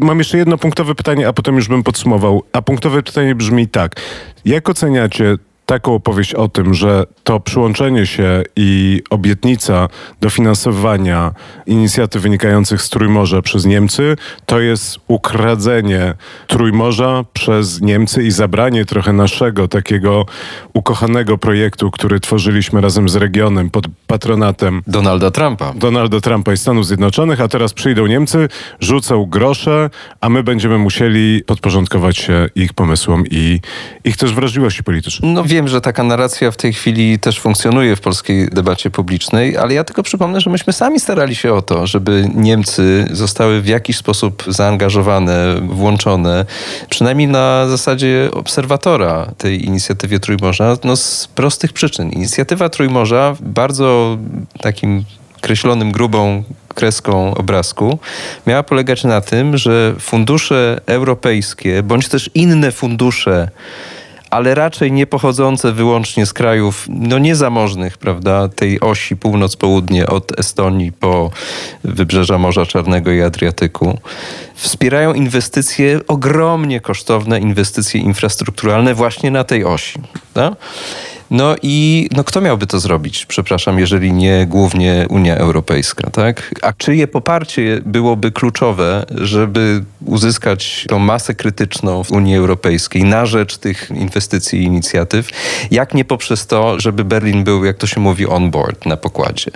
Mam jeszcze jedno punktowe pytanie, a potem już bym podsumował. A punktowe pytanie brzmi tak. Jak oceniacie taką opowieść o tym, że to przyłączenie się i obietnica dofinansowania inicjatyw wynikających z Trójmorza przez Niemcy to jest ukradzenie Trójmorza przez Niemcy i zabranie trochę naszego takiego ukochanego projektu, który tworzyliśmy razem z regionem pod patronatem Donalda Trumpa. Donalda Trumpa i Stanów Zjednoczonych, a teraz przyjdą Niemcy, rzucą grosze, a my będziemy musieli podporządkować się ich pomysłom i ich też wrażliwości politycznej. No wiem, że taka narracja w tej chwili też funkcjonuje w polskiej debacie publicznej, ale ja tylko przypomnę, że myśmy sami starali się o to, żeby Niemcy zostały w jakiś sposób zaangażowane, włączone, przynajmniej na zasadzie obserwatora tej inicjatywie Trójmorza, no z prostych przyczyn. Inicjatywa Trójmorza w bardzo takim kreślonym grubą kreską obrazku, miała polegać na tym, że fundusze europejskie, bądź też inne fundusze, ale raczej nie pochodzące wyłącznie z krajów no niezamożnych, prawda, tej osi północ-południe od Estonii po wybrzeża Morza Czarnego i Adriatyku, wspierają inwestycje, ogromnie kosztowne inwestycje infrastrukturalne właśnie na tej osi. Prawda? No i no kto miałby to zrobić, przepraszam, jeżeli nie głównie Unia Europejska, tak? A czyje poparcie byłoby kluczowe, żeby uzyskać tą masę krytyczną w Unii Europejskiej na rzecz tych inwestycji i inicjatyw, jak nie poprzez to, żeby Berlin był, jak to się mówi, on board na pokładzie.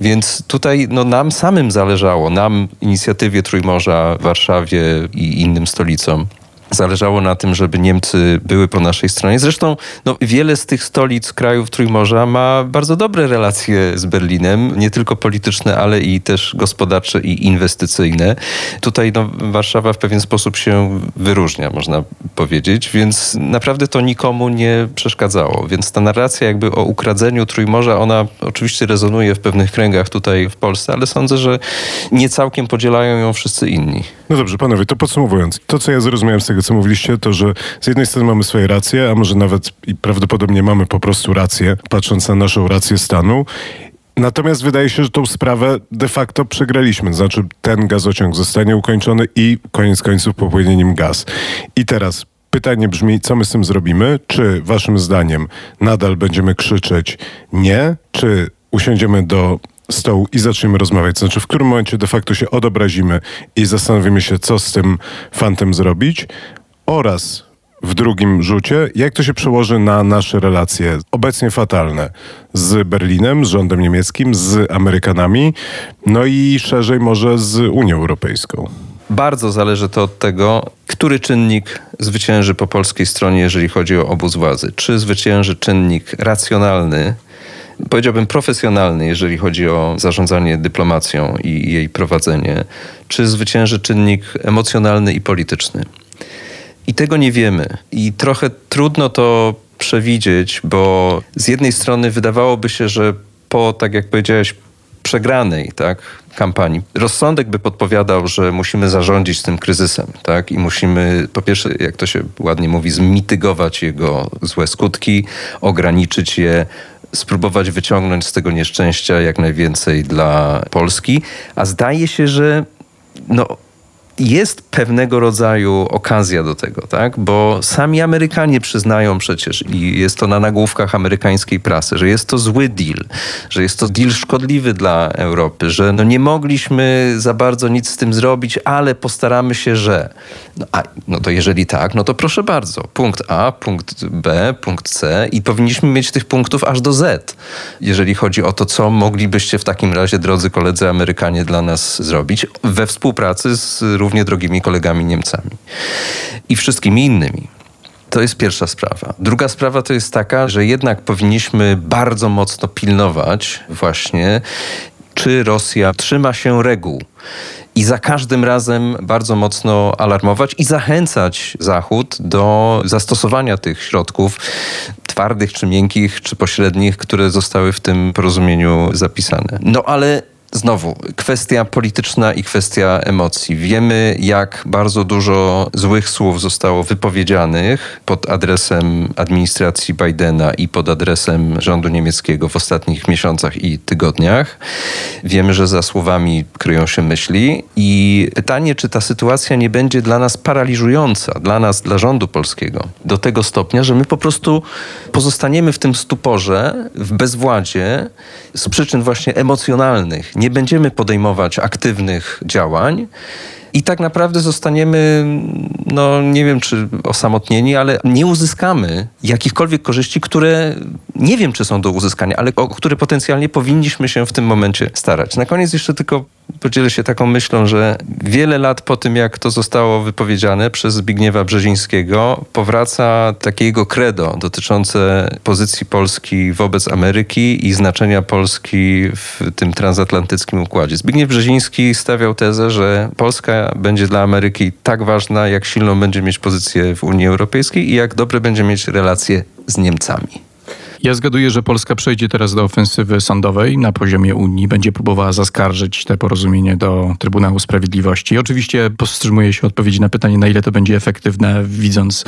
Więc tutaj no, nam samym zależało, nam inicjatywie Trójmorza Warszawie i innym stolicom, zależało na tym, żeby Niemcy były po naszej stronie. Zresztą no, wiele z tych stolic krajów Trójmorza ma bardzo dobre relacje z Berlinem, nie tylko polityczne, ale i też gospodarcze i inwestycyjne. Tutaj no, Warszawa w pewien sposób się wyróżnia, można powiedzieć, więc naprawdę to nikomu nie przeszkadzało. Więc ta narracja jakby o ukradzeniu Trójmorza, ona oczywiście rezonuje w pewnych kręgach tutaj w Polsce, ale sądzę, że nie całkiem podzielają ją wszyscy inni. No dobrze, panowie, to podsumowując. To, co ja zrozumiałem z tego, co mówiliście, to że z jednej strony mamy swoje racje, a może nawet i prawdopodobnie mamy po prostu rację, patrząc na naszą rację stanu. Natomiast wydaje się, że tą sprawę de facto przegraliśmy. Znaczy, ten gazociąg zostanie ukończony i koniec końców popłynie nim gaz. I teraz pytanie brzmi, co my z tym zrobimy? Czy waszym zdaniem nadal będziemy krzyczeć nie? Czy usiądziemy do stołu i zaczniemy rozmawiać. Znaczy, w którym momencie de facto się odobrazimy i zastanowimy się, co z tym fantem zrobić oraz w drugim rzucie, jak to się przełoży na nasze relacje obecnie fatalne z Berlinem, z rządem niemieckim, z Amerykanami, no i szerzej może z Unią Europejską. Bardzo zależy to od tego, który czynnik zwycięży po polskiej stronie, jeżeli chodzi o obóz władzy. Czy zwycięży czynnik racjonalny, powiedziałbym profesjonalny, jeżeli chodzi o zarządzanie dyplomacją i jej prowadzenie, czy zwycięży czynnik emocjonalny i polityczny. I tego nie wiemy. I trochę trudno to przewidzieć, bo z jednej strony wydawałoby się, że po, tak jak powiedziałeś, przegranej tak, kampanii. Rozsądek by podpowiadał, że musimy zarządzić tym kryzysem, tak? I musimy, po pierwsze, jak to się ładnie mówi, zmitygować jego złe skutki, ograniczyć je, spróbować wyciągnąć z tego nieszczęścia jak najwięcej dla Polski. A zdaje się, że no, jest pewnego rodzaju okazja do tego, tak? Bo sami Amerykanie przyznają przecież, i jest to na nagłówkach amerykańskiej prasy, że jest to zły deal, że jest to deal szkodliwy dla Europy, że no nie mogliśmy za bardzo nic z tym zrobić, ale postaramy się, że. No, a, no to jeżeli tak, no to proszę bardzo. Punkt A, punkt B, punkt C i powinniśmy mieć tych punktów aż do Z, jeżeli chodzi o to, co moglibyście w takim razie, drodzy koledzy Amerykanie, dla nas zrobić we współpracy z równie drogimi kolegami Niemcami i wszystkimi innymi. To jest pierwsza sprawa. Druga sprawa to jest taka, że jednak powinniśmy bardzo mocno pilnować właśnie czy Rosja trzyma się reguł i za każdym razem bardzo mocno alarmować i zachęcać Zachód do zastosowania tych środków twardych czy miękkich, czy pośrednich, które zostały w tym porozumieniu zapisane. No ale Znowu, kwestia polityczna i kwestia emocji. Wiemy, jak bardzo dużo złych słów zostało wypowiedzianych pod adresem administracji Bidena i pod adresem rządu niemieckiego w ostatnich miesiącach i tygodniach. Wiemy, że za słowami kryją się myśli i pytanie, czy ta sytuacja nie będzie dla nas paraliżująca, dla nas, dla rządu polskiego, do tego stopnia, że my po prostu pozostaniemy w tym stuporze, w bezwładzie z przyczyn właśnie emocjonalnych nie będziemy podejmować aktywnych działań i tak naprawdę zostaniemy, no nie wiem czy osamotnieni, ale nie uzyskamy jakichkolwiek korzyści, które nie wiem czy są do uzyskania, ale o które potencjalnie powinniśmy się w tym momencie starać. Na koniec jeszcze tylko podzielę się taką myślą, że wiele lat po tym, jak to zostało wypowiedziane przez Zbigniewa Brzezińskiego, powraca takie jego credo dotyczące pozycji Polski wobec Ameryki i znaczenia Polski w tym transatlantyckim układzie. Zbigniew Brzeziński stawiał tezę, że Polska będzie dla Ameryki tak ważna, jak silną będzie mieć pozycję w Unii Europejskiej i jak dobre będzie mieć relacje z Niemcami. Ja zgaduję, że Polska przejdzie teraz do ofensywy sądowej na poziomie Unii, będzie próbowała zaskarżyć te porozumienie do Trybunału Sprawiedliwości. Oczywiście powstrzymuję się odpowiedzi na pytanie, na ile to będzie efektywne, widząc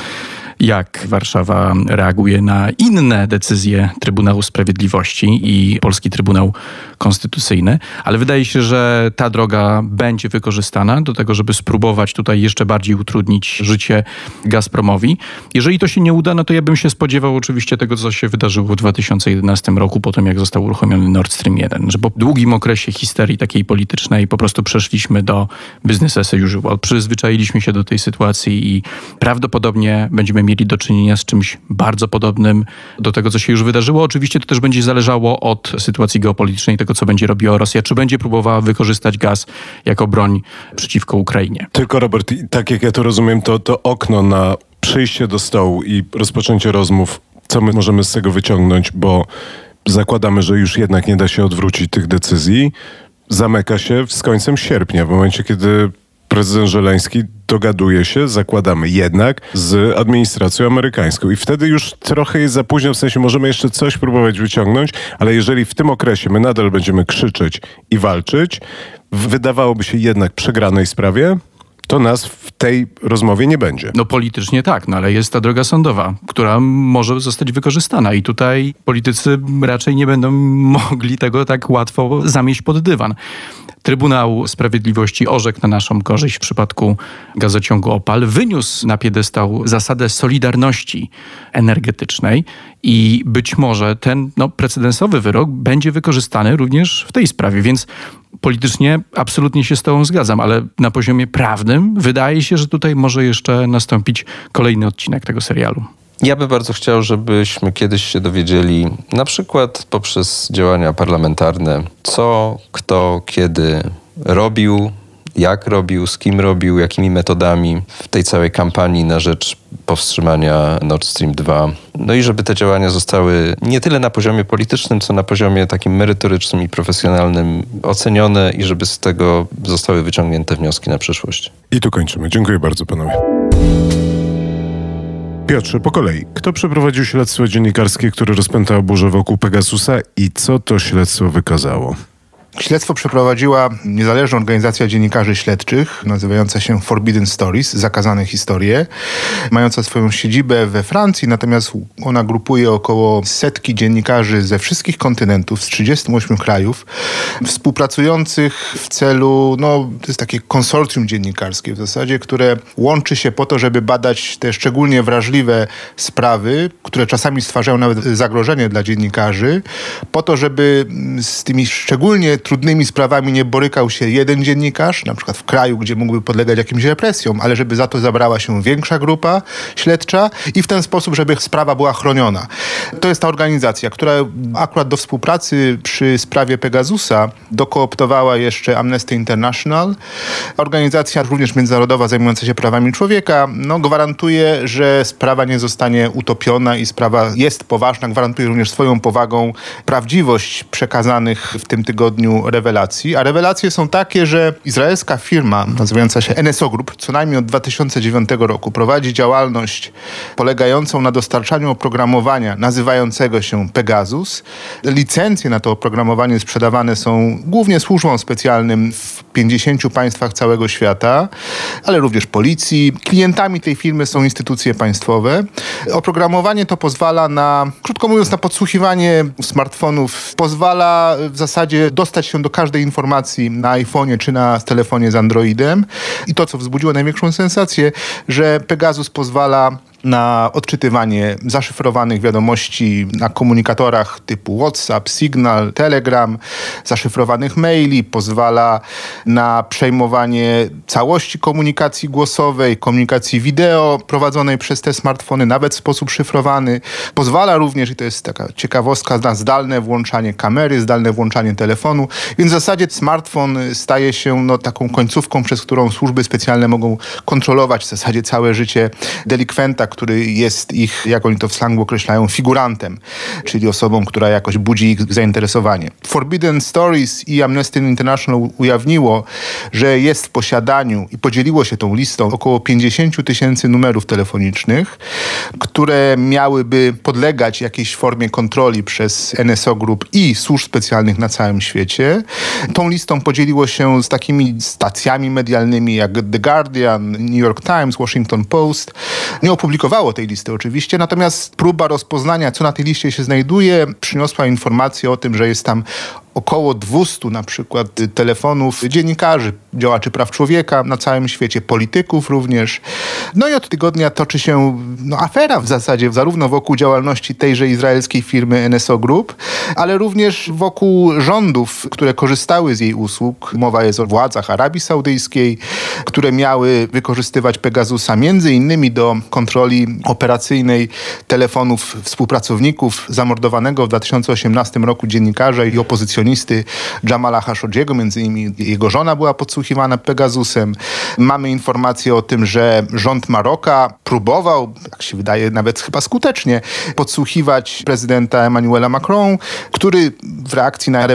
jak Warszawa reaguje na inne decyzje Trybunału Sprawiedliwości i Polski Trybunał Konstytucyjny, ale wydaje się, że ta droga będzie wykorzystana do tego, żeby spróbować tutaj jeszcze bardziej utrudnić życie Gazpromowi. Jeżeli to się nie uda, no to ja bym się spodziewał oczywiście tego, co się wydarzyło w 2011 roku, po tym jak został uruchomiony Nord Stream 1, że po długim okresie histerii takiej politycznej po prostu przeszliśmy do business as usual. Przyzwyczailiśmy się do tej sytuacji i prawdopodobnie będziemy mieli do czynienia z czymś bardzo podobnym do tego, co się już wydarzyło. Oczywiście to też będzie zależało od sytuacji geopolitycznej, tego, co będzie robiła Rosja, czy będzie próbowała wykorzystać gaz jako broń przeciwko Ukrainie. Tylko, Robert, tak jak ja to rozumiem, to, to okno na przyjście do stołu i rozpoczęcie rozmów, co my możemy z tego wyciągnąć, bo zakładamy, że już jednak nie da się odwrócić tych decyzji, zamyka się z końcem sierpnia, w momencie, kiedy prezydent Żeleński dogaduje się, zakładamy jednak, z administracją amerykańską. I wtedy już trochę jest za późno, w sensie możemy jeszcze coś próbować wyciągnąć, ale jeżeli w tym okresie my nadal będziemy krzyczeć i walczyć, wydawałoby się jednak przegranej sprawie, to nas w tej rozmowie nie będzie. No politycznie tak, no ale jest ta droga sądowa, która może zostać wykorzystana i tutaj politycy raczej nie będą mogli tego tak łatwo zamieść pod dywan. Trybunał Sprawiedliwości orzekł na naszą korzyść w przypadku gazociągu Opal, wyniósł na piedestał zasadę solidarności energetycznej i być może ten no, precedensowy wyrok będzie wykorzystany również w tej sprawie, więc politycznie absolutnie się z Tobą zgadzam, ale na poziomie prawnym wydaje się, że tutaj może jeszcze nastąpić kolejny odcinek tego serialu. Ja bym bardzo chciał, żebyśmy kiedyś się dowiedzieli, na przykład poprzez działania parlamentarne, co, kto, kiedy robił, jak robił, z kim robił, jakimi metodami w tej całej kampanii na rzecz powstrzymania Nord Stream 2. No i żeby te działania zostały nie tyle na poziomie politycznym, co na poziomie takim merytorycznym i profesjonalnym ocenione i żeby z tego zostały wyciągnięte wnioski na przyszłość. I tu kończymy. Dziękuję bardzo panowie. Piotrze, po kolei. Kto przeprowadził śledztwo dziennikarskie, które rozpętało burzę wokół Pegasusa i co to śledztwo wykazało? Śledztwo przeprowadziła niezależna organizacja dziennikarzy śledczych, nazywająca się Forbidden Stories, zakazane historie, mająca swoją siedzibę we Francji, natomiast ona grupuje około setki dziennikarzy ze wszystkich kontynentów, z 38 krajów, współpracujących w celu, no to jest takie konsorcjum dziennikarskie w zasadzie, które łączy się po to, żeby badać te szczególnie wrażliwe sprawy, które czasami stwarzają nawet zagrożenie dla dziennikarzy, po to, żeby z tymi szczególnie trudnymi sprawami nie borykał się jeden dziennikarz, na przykład w kraju, gdzie mógłby podlegać jakimś represjom, ale żeby za to zabrała się większa grupa śledcza i w ten sposób, żeby sprawa była chroniona. To jest ta organizacja, która akurat do współpracy przy sprawie Pegasusa dokooptowała jeszcze Amnesty International. Organizacja również międzynarodowa zajmująca się prawami człowieka no, gwarantuje, że sprawa nie zostanie utopiona i sprawa jest poważna. Gwarantuje również swoją powagą prawdziwość przekazanych w tym tygodniu rewelacji, a rewelacje są takie, że izraelska firma nazywająca się NSO Group co najmniej od 2009 roku prowadzi działalność polegającą na dostarczaniu oprogramowania nazywającego się Pegasus. Licencje na to oprogramowanie sprzedawane są głównie służbom specjalnym w 50 państwach całego świata, ale również policji. Klientami tej firmy są instytucje państwowe. Oprogramowanie to pozwala na, krótko mówiąc, na podsłuchiwanie smartfonów. Pozwala w zasadzie dostać się do każdej informacji na iPhone'ie czy na telefonie z Androidem. I to, co wzbudziło największą sensację, że Pegasus pozwala na odczytywanie zaszyfrowanych wiadomości na komunikatorach typu WhatsApp, Signal, Telegram, zaszyfrowanych maili, pozwala na przejmowanie całości komunikacji głosowej, komunikacji wideo prowadzonej przez te smartfony, nawet w sposób szyfrowany. Pozwala również, i to jest taka ciekawostka, na zdalne włączanie kamery, zdalne włączanie telefonu, więc w zasadzie smartfon staje się no, taką końcówką, przez którą służby specjalne mogą kontrolować w zasadzie całe życie delikwenta, który jest ich, jak oni to w slangu określają, figurantem, czyli osobą, która jakoś budzi ich zainteresowanie. Forbidden Stories i Amnesty International ujawniło, że jest w posiadaniu i podzieliło się tą listą około 50 tysięcy numerów telefonicznych, które miałyby podlegać jakiejś formie kontroli przez NSO Group i służb specjalnych na całym świecie. Tą listą podzieliło się z takimi stacjami medialnymi jak The Guardian, New York Times, Washington Post. Nie opublikowało tej listy oczywiście, natomiast próba rozpoznania, co na tej liście się znajduje, przyniosła informację o tym, że jest tam około 200 na przykład telefonów dziennikarzy, działaczy praw człowieka na całym świecie, polityków również. No i od tygodnia toczy się no, afera w zasadzie, zarówno wokół działalności tejże izraelskiej firmy NSO Group, ale również wokół rządów, które korzystały z jej usług. Mowa jest o władzach Arabii Saudyjskiej, które miały wykorzystywać Pegasusa między innymi do kontroli operacyjnej telefonów współpracowników zamordowanego w 2018 roku dziennikarza i rewolucjonisty Jamala Khashoggiego, między innymi jego żona była podsłuchiwana Pegasusem. Mamy informacje o tym, że rząd Maroka próbował, jak się wydaje nawet chyba skutecznie, podsłuchiwać prezydenta Emmanuela Macron, który w reakcji na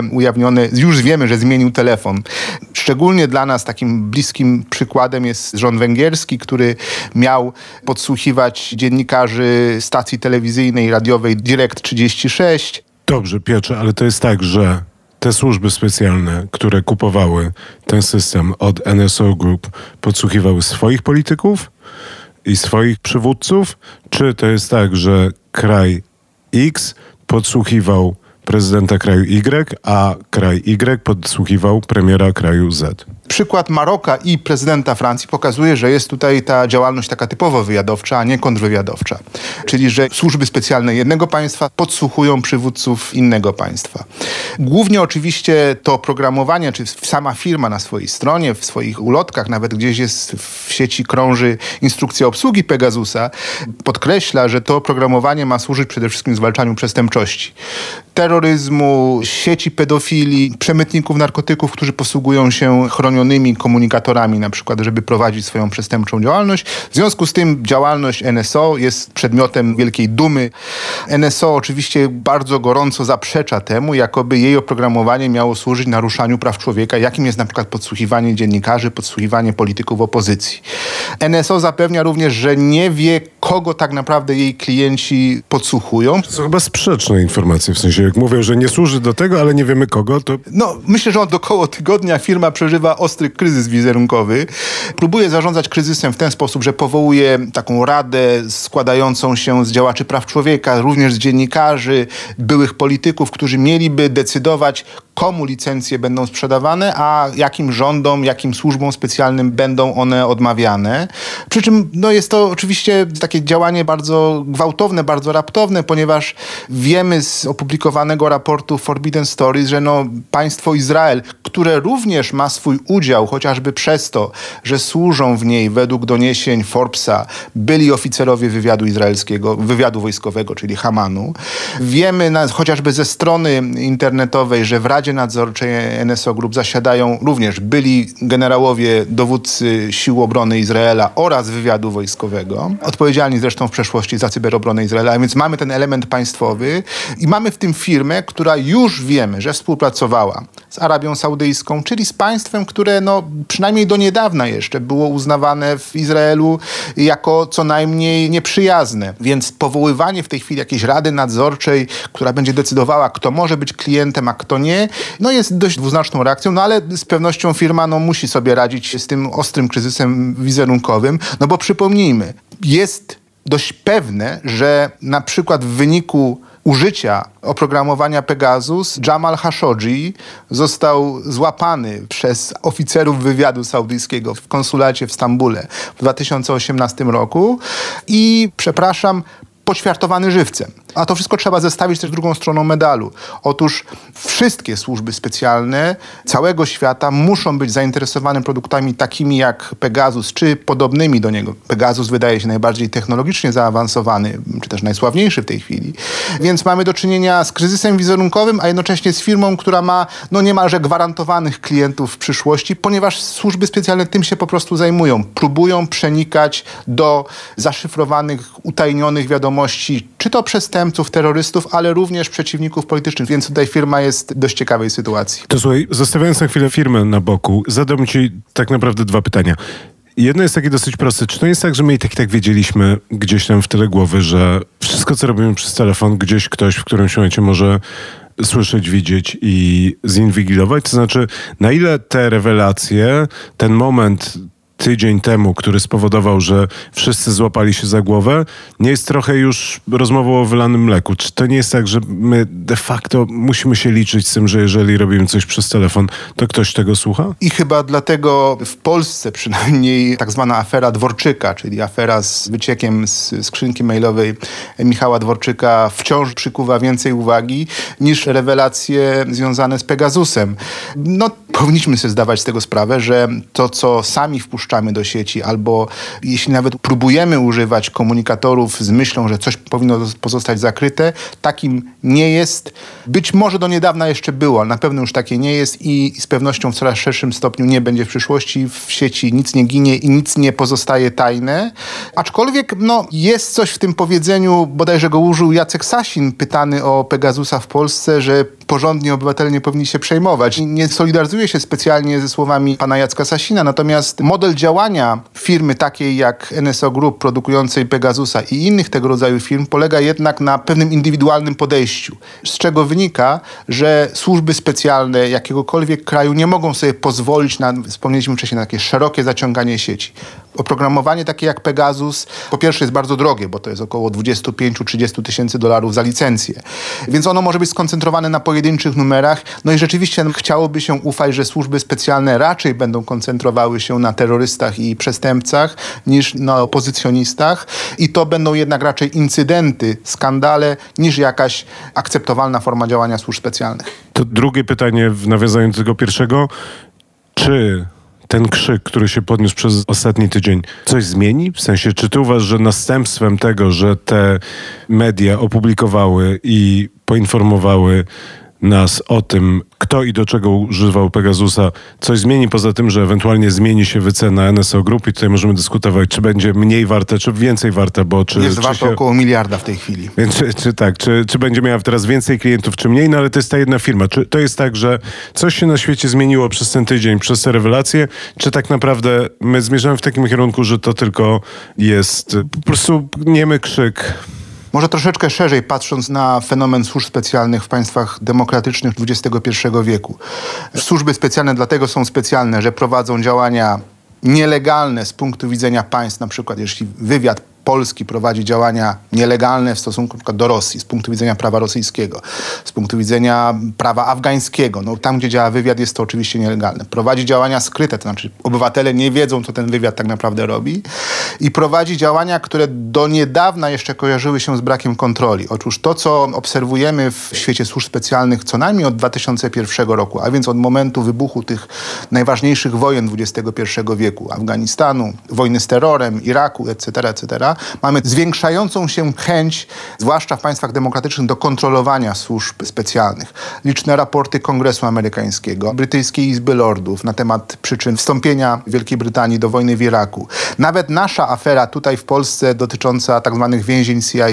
rewelacje ujawnione, już wiemy, że zmienił telefon. Szczególnie dla nas takim bliskim przykładem jest rząd węgierski, który miał podsłuchiwać dziennikarzy stacji telewizyjnej, radiowej Direct 36, Dobrze, Piotrze, ale to jest tak, że te służby specjalne, które kupowały ten system od NSO Group, podsłuchiwały swoich polityków i swoich przywódców? Czy to jest tak, że kraj X podsłuchiwał prezydenta kraju Y, a kraj Y podsłuchiwał premiera kraju Z? Przykład Maroka i prezydenta Francji pokazuje, że jest tutaj ta działalność taka typowo wywiadowcza, a nie kontrwywiadowcza. Czyli, że służby specjalne jednego państwa podsłuchują przywódców innego państwa. Głównie oczywiście to oprogramowanie, czy sama firma na swojej stronie, w swoich ulotkach, nawet gdzieś jest w sieci krąży instrukcja obsługi Pegasusa, podkreśla, że to oprogramowanie ma służyć przede wszystkim zwalczaniu przestępczości. Terroryzmu, sieci pedofilii, przemytników narkotyków, którzy posługują się chronią komunikatorami, na przykład, żeby prowadzić swoją przestępczą działalność. W związku z tym działalność NSO jest przedmiotem wielkiej dumy. NSO oczywiście bardzo gorąco zaprzecza temu, jakoby jej oprogramowanie miało służyć naruszaniu praw człowieka, jakim jest na przykład podsłuchiwanie dziennikarzy, podsłuchiwanie polityków opozycji. NSO zapewnia również, że nie wie, kogo tak naprawdę jej klienci podsłuchują. To są chyba sprzeczne informacje, w sensie jak mówią, że nie służy do tego, ale nie wiemy kogo, to... No, myślę, że od około tygodnia firma przeżywa ostry kryzys wizerunkowy. Próbuje zarządzać kryzysem w ten sposób, że powołuje taką radę składającą się z działaczy praw człowieka, również z dziennikarzy, byłych polityków, którzy mieliby decydować, komu licencje będą sprzedawane, a jakim rządom, jakim służbom specjalnym będą one odmawiane. Przy czym no, jest to oczywiście takie działanie bardzo gwałtowne, bardzo raptowne, ponieważ wiemy z opublikowanego raportu Forbidden Stories, że no, państwo Izrael, które również ma swój udział, chociażby przez to, że służą w niej według doniesień Forbesa byli oficerowie wywiadu izraelskiego, wywiadu wojskowego, czyli Hamanu. Wiemy na, chociażby ze strony internetowej, że w Radzie Radzie Nadzorczej NSO Group zasiadają również byli generałowie, dowódcy Sił Obrony Izraela oraz wywiadu wojskowego, odpowiedzialni zresztą w przeszłości za cyberobronę Izraela, a więc mamy ten element państwowy i mamy w tym firmę, która już wiemy, że współpracowała z Arabią Saudyjską, czyli z państwem, które no, przynajmniej do niedawna jeszcze było uznawane w Izraelu jako co najmniej nieprzyjazne. Więc powoływanie w tej chwili jakiejś rady nadzorczej, która będzie decydowała, kto może być klientem, a kto nie, no jest dość dwuznaczną reakcją, no ale z pewnością firma no, musi sobie radzić z tym ostrym kryzysem wizerunkowym, no bo przypomnijmy, jest dość pewne, że na przykład w wyniku użycia oprogramowania Pegasus Jamal Khashoggi został złapany przez oficerów wywiadu saudyjskiego w konsulacie w Stambule w 2018 roku i, przepraszam, poćwiartowany żywcem. A to wszystko trzeba zestawić też drugą stroną medalu. Otóż wszystkie służby specjalne całego świata muszą być zainteresowane produktami takimi jak Pegasus, czy podobnymi do niego. Pegasus wydaje się najbardziej technologicznie zaawansowany, czy też najsławniejszy w tej chwili. Więc mamy do czynienia z kryzysem wizerunkowym, a jednocześnie z firmą, która ma no niemalże gwarantowanych klientów w przyszłości, ponieważ służby specjalne tym się po prostu zajmują. Próbują przenikać do zaszyfrowanych, utajnionych wiadomości, czy to przestępców, terrorystów, ale również przeciwników politycznych. Więc tutaj firma jest w dość ciekawej sytuacji. To słuchaj, zostawiając na chwilę firmę na boku, zadam ci tak naprawdę dwa pytania. Jedno jest takie dosyć proste. Czy to jest tak, że my i tak i tak wiedzieliśmy gdzieś tam w tyle głowy, że wszystko, co robimy przez telefon, gdzieś ktoś w którymś momencie może słyszeć, widzieć i zinwigilować? To znaczy, na ile te rewelacje, ten moment tydzień temu, który spowodował, że wszyscy złapali się za głowę, nie jest trochę już rozmową o wylanym mleku. Czy to nie jest tak, że my de facto musimy się liczyć z tym, że jeżeli robimy coś przez telefon, to ktoś tego słucha? I chyba dlatego w Polsce przynajmniej tak zwana afera Dworczyka, czyli afera z wyciekiem z skrzynki mailowej Michała Dworczyka wciąż przykuwa więcej uwagi niż rewelacje związane z Pegasusem. No, powinniśmy sobie zdawać z tego sprawę, że to, co sami wpuszczamy do sieci, albo jeśli nawet próbujemy używać komunikatorów z myślą, że coś powinno pozostać zakryte, takim nie jest. Być może do niedawna jeszcze było, ale na pewno już takie nie jest i z pewnością w coraz szerszym stopniu nie będzie w przyszłości. W sieci nic nie ginie i nic nie pozostaje tajne. Aczkolwiek no, jest coś w tym powiedzeniu, bodajże go użył Jacek Sasin, pytany o Pegasusa w Polsce, że porządni obywatele nie powinni się przejmować. Nie solidaryzuję się specjalnie ze słowami pana Jacka Sasina, natomiast model działania firmy takiej jak NSO Group produkującej Pegasusa i innych tego rodzaju firm polega jednak na pewnym indywidualnym podejściu, z czego wynika, że służby specjalne jakiegokolwiek kraju nie mogą sobie pozwolić na, wspomnieliśmy wcześniej, na takie szerokie zaciąganie sieci. Oprogramowanie takie jak Pegasus po pierwsze jest bardzo drogie, bo to jest około 25-30 tysięcy dolarów za licencję. Więc ono może być skoncentrowane na pojedynczych numerach. No i rzeczywiście chciałoby się ufać, że służby specjalne raczej będą koncentrowały się na terrorystach i przestępcach niż na opozycjonistach. I to będą jednak raczej incydenty, skandale, niż jakaś akceptowalna forma działania służb specjalnych. To drugie pytanie w nawiązaniu do tego pierwszego. Czy ten krzyk, który się podniósł przez ostatni tydzień, coś zmieni? W sensie, czy ty uważasz, że następstwem tego, że te media opublikowały i poinformowały nas o tym, kto i do czego używał Pegasusa, coś zmieni poza tym, że ewentualnie zmieni się wycena NSO Group i tutaj możemy dyskutować, czy będzie mniej warte, czy więcej warte, bo czy... Jest czy warto się... około miliarda w tej chwili. Więc czy, czy tak, czy, czy będzie miała teraz więcej klientów, czy mniej, no ale to jest ta jedna firma. Czy to jest tak, że coś się na świecie zmieniło przez ten tydzień, przez te rewelacje, czy tak naprawdę my zmierzamy w takim kierunku, że to tylko jest po prostu niemy krzyk może troszeczkę szerzej patrząc na fenomen służb specjalnych w państwach demokratycznych XXI wieku. Służby specjalne dlatego są specjalne, że prowadzą działania nielegalne z punktu widzenia państw, na przykład jeśli wywiad Polski prowadzi działania nielegalne w stosunku do Rosji z punktu widzenia prawa rosyjskiego, z punktu widzenia prawa afgańskiego. No, tam, gdzie działa wywiad, jest to oczywiście nielegalne. Prowadzi działania skryte, to znaczy obywatele nie wiedzą, co ten wywiad tak naprawdę robi i prowadzi działania, które do niedawna jeszcze kojarzyły się z brakiem kontroli. Otóż to, co obserwujemy w świecie służb specjalnych co najmniej od 2001 roku, a więc od momentu wybuchu tych najważniejszych wojen XXI wieku, Afganistanu, wojny z terrorem, Iraku, etc., etc., Mamy zwiększającą się chęć, zwłaszcza w państwach demokratycznych, do kontrolowania służb specjalnych. Liczne raporty Kongresu Amerykańskiego, Brytyjskiej Izby Lordów na temat przyczyn wstąpienia Wielkiej Brytanii do wojny w Iraku. Nawet nasza afera tutaj w Polsce dotycząca tak zwanych więzień CIA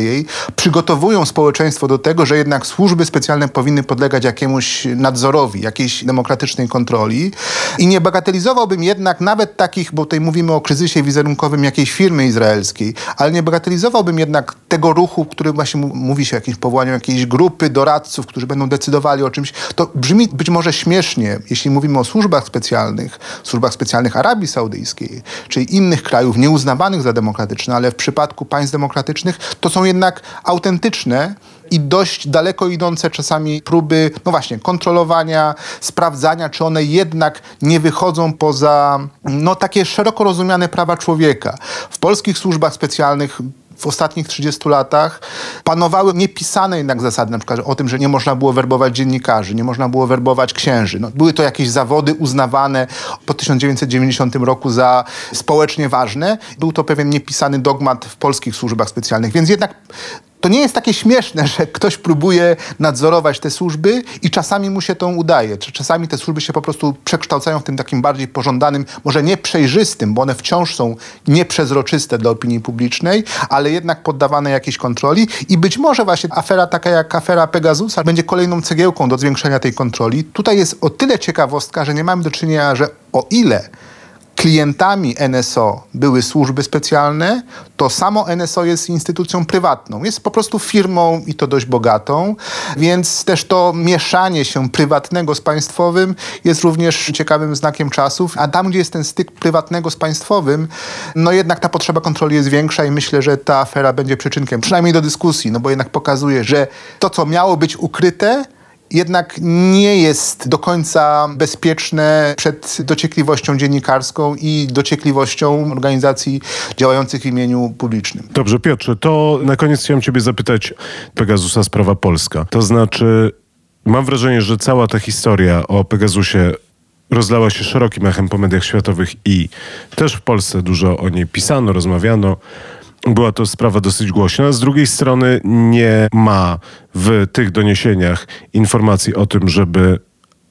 przygotowują społeczeństwo do tego, że jednak służby specjalne powinny podlegać jakiemuś nadzorowi, jakiejś demokratycznej kontroli. I nie bagatelizowałbym jednak nawet takich, bo tutaj mówimy o kryzysie wizerunkowym jakiejś firmy izraelskiej, ale nie bagatelizowałbym jednak tego ruchu, który właśnie mówi się o jakimś powołaniu jakiejś grupy doradców, którzy będą decydowali o czymś. To brzmi być może śmiesznie, jeśli mówimy o służbach specjalnych, służbach specjalnych Arabii Saudyjskiej, czy innych krajów nieuznawanych za demokratyczne, ale w przypadku państw demokratycznych to są jednak autentyczne i dość daleko idące czasami próby, no właśnie, kontrolowania, sprawdzania, czy one jednak nie wychodzą poza no, takie szeroko rozumiane prawa człowieka. W polskich służbach specjalnych w ostatnich 30 latach panowały niepisane jednak zasady, na przykład o tym, że nie można było werbować dziennikarzy, nie można było werbować księży. No, były to jakieś zawody uznawane po 1990 roku za społecznie ważne. Był to pewien niepisany dogmat w polskich służbach specjalnych, więc jednak to nie jest takie śmieszne, że ktoś próbuje nadzorować te służby i czasami mu się to udaje. Czasami te służby się po prostu przekształcają w tym takim bardziej pożądanym, może nie przejrzystym, bo one wciąż są nieprzezroczyste dla opinii publicznej, ale jednak poddawane jakiejś kontroli i być może właśnie afera taka jak afera Pegasusa będzie kolejną cegiełką do zwiększenia tej kontroli. Tutaj jest o tyle ciekawostka, że nie mamy do czynienia, że o ile klientami NSO były służby specjalne, to samo NSO jest instytucją prywatną. Jest po prostu firmą i to dość bogatą, więc też to mieszanie się prywatnego z państwowym jest również ciekawym znakiem czasów, a tam, gdzie jest ten styk prywatnego z państwowym, no jednak ta potrzeba kontroli jest większa i myślę, że ta afera będzie przyczynkiem, przynajmniej do dyskusji, no bo jednak pokazuje, że to, co miało być ukryte, jednak nie jest do końca bezpieczne przed dociekliwością dziennikarską i dociekliwością organizacji działających w imieniu publicznym. Dobrze, Piotrze, to na koniec chciałem Ciebie zapytać Pegasusa sprawa polska. To znaczy, mam wrażenie, że cała ta historia o Pegasusie rozlała się szerokim echem po mediach światowych i też w Polsce dużo o niej pisano, rozmawiano była to sprawa dosyć głośna. Z drugiej strony nie ma w tych doniesieniach informacji o tym, żeby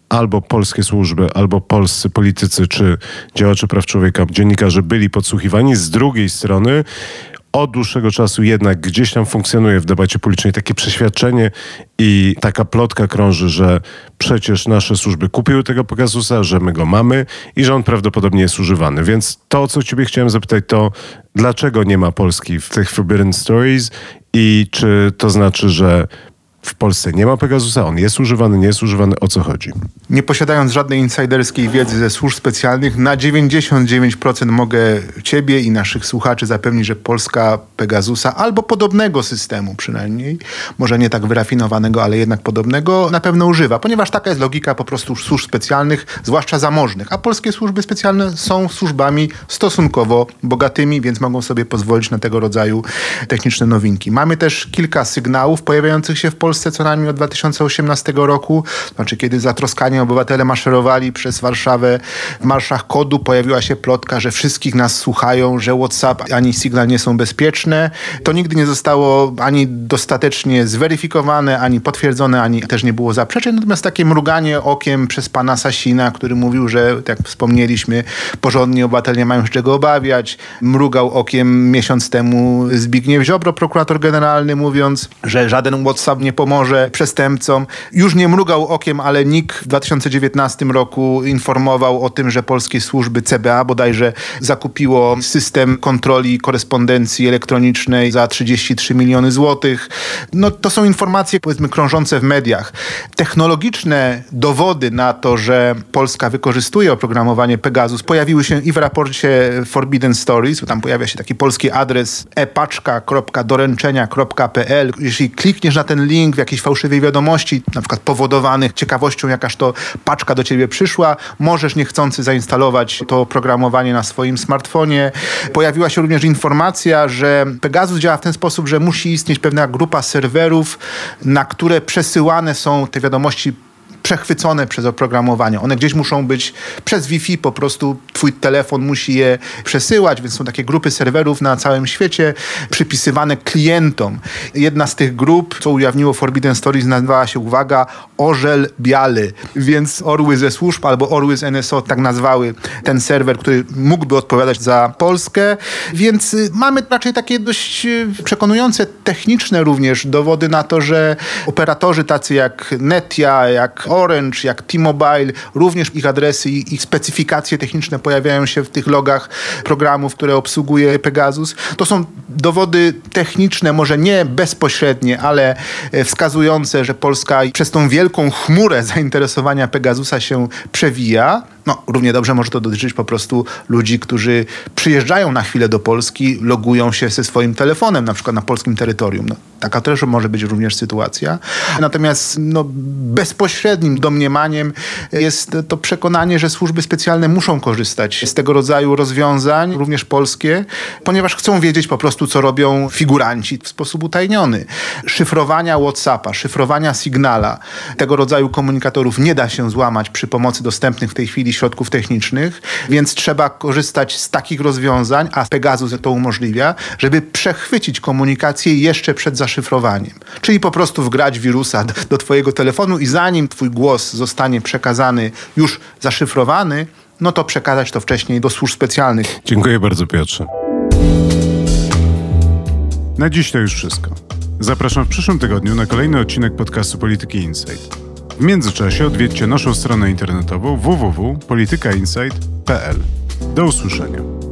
albo polskie służby, albo polscy politycy czy działacze praw człowieka, dziennikarze byli podsłuchiwani. Z drugiej strony od dłuższego czasu jednak gdzieś tam funkcjonuje w debacie publicznej takie przeświadczenie i taka plotka krąży, że przecież nasze służby kupiły tego Pegasusa, że my go mamy i że on prawdopodobnie jest używany. Więc to, co ciebie chciałem zapytać, to dlaczego nie ma Polski w tych Forbidden Stories i czy to znaczy, że w Polsce nie ma Pegasusa, on jest używany, nie jest używany, o co chodzi? Nie posiadając żadnej insiderskiej wiedzy ze służb specjalnych, na 99% mogę ciebie i naszych słuchaczy zapewnić, że Polska Pegasusa albo podobnego systemu przynajmniej, może nie tak wyrafinowanego, ale jednak podobnego, na pewno używa, ponieważ taka jest logika po prostu służb specjalnych, zwłaszcza zamożnych, a polskie służby specjalne są służbami stosunkowo bogatymi, więc mogą sobie pozwolić na tego rodzaju techniczne nowinki. Mamy też kilka sygnałów pojawiających się w Polsce Polsce co najmniej od 2018 roku, znaczy kiedy zatroskani obywatele maszerowali przez Warszawę w marszach kodu, pojawiła się plotka, że wszystkich nas słuchają, że WhatsApp ani Signal nie są bezpieczne. To nigdy nie zostało ani dostatecznie zweryfikowane, ani potwierdzone, ani też nie było zaprzeczeń. Natomiast takie mruganie okiem przez pana Sasina, który mówił, że jak wspomnieliśmy, porządni obywatele nie mają się czego obawiać. Mrugał okiem miesiąc temu Zbigniew Ziobro, prokurator generalny, mówiąc, że żaden WhatsApp nie pomoże przestępcom. Już nie mrugał okiem, ale NIK w 2019 roku informował o tym, że polskie służby CBA bodajże zakupiło system kontroli korespondencji elektronicznej za 33 miliony złotych. No to są informacje powiedzmy krążące w mediach. Technologiczne dowody na to, że Polska wykorzystuje oprogramowanie Pegasus pojawiły się i w raporcie Forbidden Stories, bo tam pojawia się taki polski adres epaczka.doręczenia.pl. Jeśli klikniesz na ten link, w jakiejś fałszywej wiadomości, na przykład powodowanych ciekawością, jakaż to paczka do ciebie przyszła, możesz niechcący zainstalować to oprogramowanie na swoim smartfonie. Pojawiła się również informacja, że Pegasus działa w ten sposób, że musi istnieć pewna grupa serwerów, na które przesyłane są te wiadomości przechwycone przez oprogramowanie. One gdzieś muszą być przez Wi-Fi, po prostu twój telefon musi je przesyłać, więc są takie grupy serwerów na całym świecie przypisywane klientom. Jedna z tych grup, co ujawniło Forbidden Stories, nazywała się, uwaga, Orzel Biały, więc orły ze służb albo orły z NSO tak nazwały ten serwer, który mógłby odpowiadać za Polskę, więc y, mamy raczej takie dość y, przekonujące techniczne również dowody na to, że operatorzy tacy jak Netia, jak Orange, jak T-Mobile, również ich adresy i ich specyfikacje techniczne pojawiają się w tych logach programów, które obsługuje Pegasus. To są dowody techniczne, może nie bezpośrednie, ale e, wskazujące, że Polska przez tą wielką chmurę zainteresowania Pegasusa się przewija. No, równie dobrze może to dotyczyć po prostu ludzi, którzy przyjeżdżają na chwilę do Polski, logują się ze swoim telefonem, na przykład na polskim terytorium. No, taka też może być również sytuacja. Natomiast no, bezpośrednim domniemaniem jest to przekonanie, że służby specjalne muszą korzystać z tego rodzaju rozwiązań, również polskie, ponieważ chcą wiedzieć po prostu, co robią figuranci w sposób utajniony. Szyfrowania WhatsAppa, szyfrowania Signala, tego rodzaju komunikatorów nie da się złamać przy pomocy dostępnych w tej chwili środków technicznych, więc trzeba korzystać z takich rozwiązań, a Pegasus to umożliwia, żeby przechwycić komunikację jeszcze przed zaszyfrowaniem. Czyli po prostu wgrać wirusa do, twojego telefonu i zanim twój głos zostanie przekazany już zaszyfrowany, no to przekazać to wcześniej do służb specjalnych. Dziękuję bardzo, Piotrze. Na dziś to już wszystko. Zapraszam w przyszłym tygodniu na kolejny odcinek podcastu Polityki Insight. W międzyczasie odwiedźcie naszą stronę internetową www.politykainsight.pl. Do usłyszenia.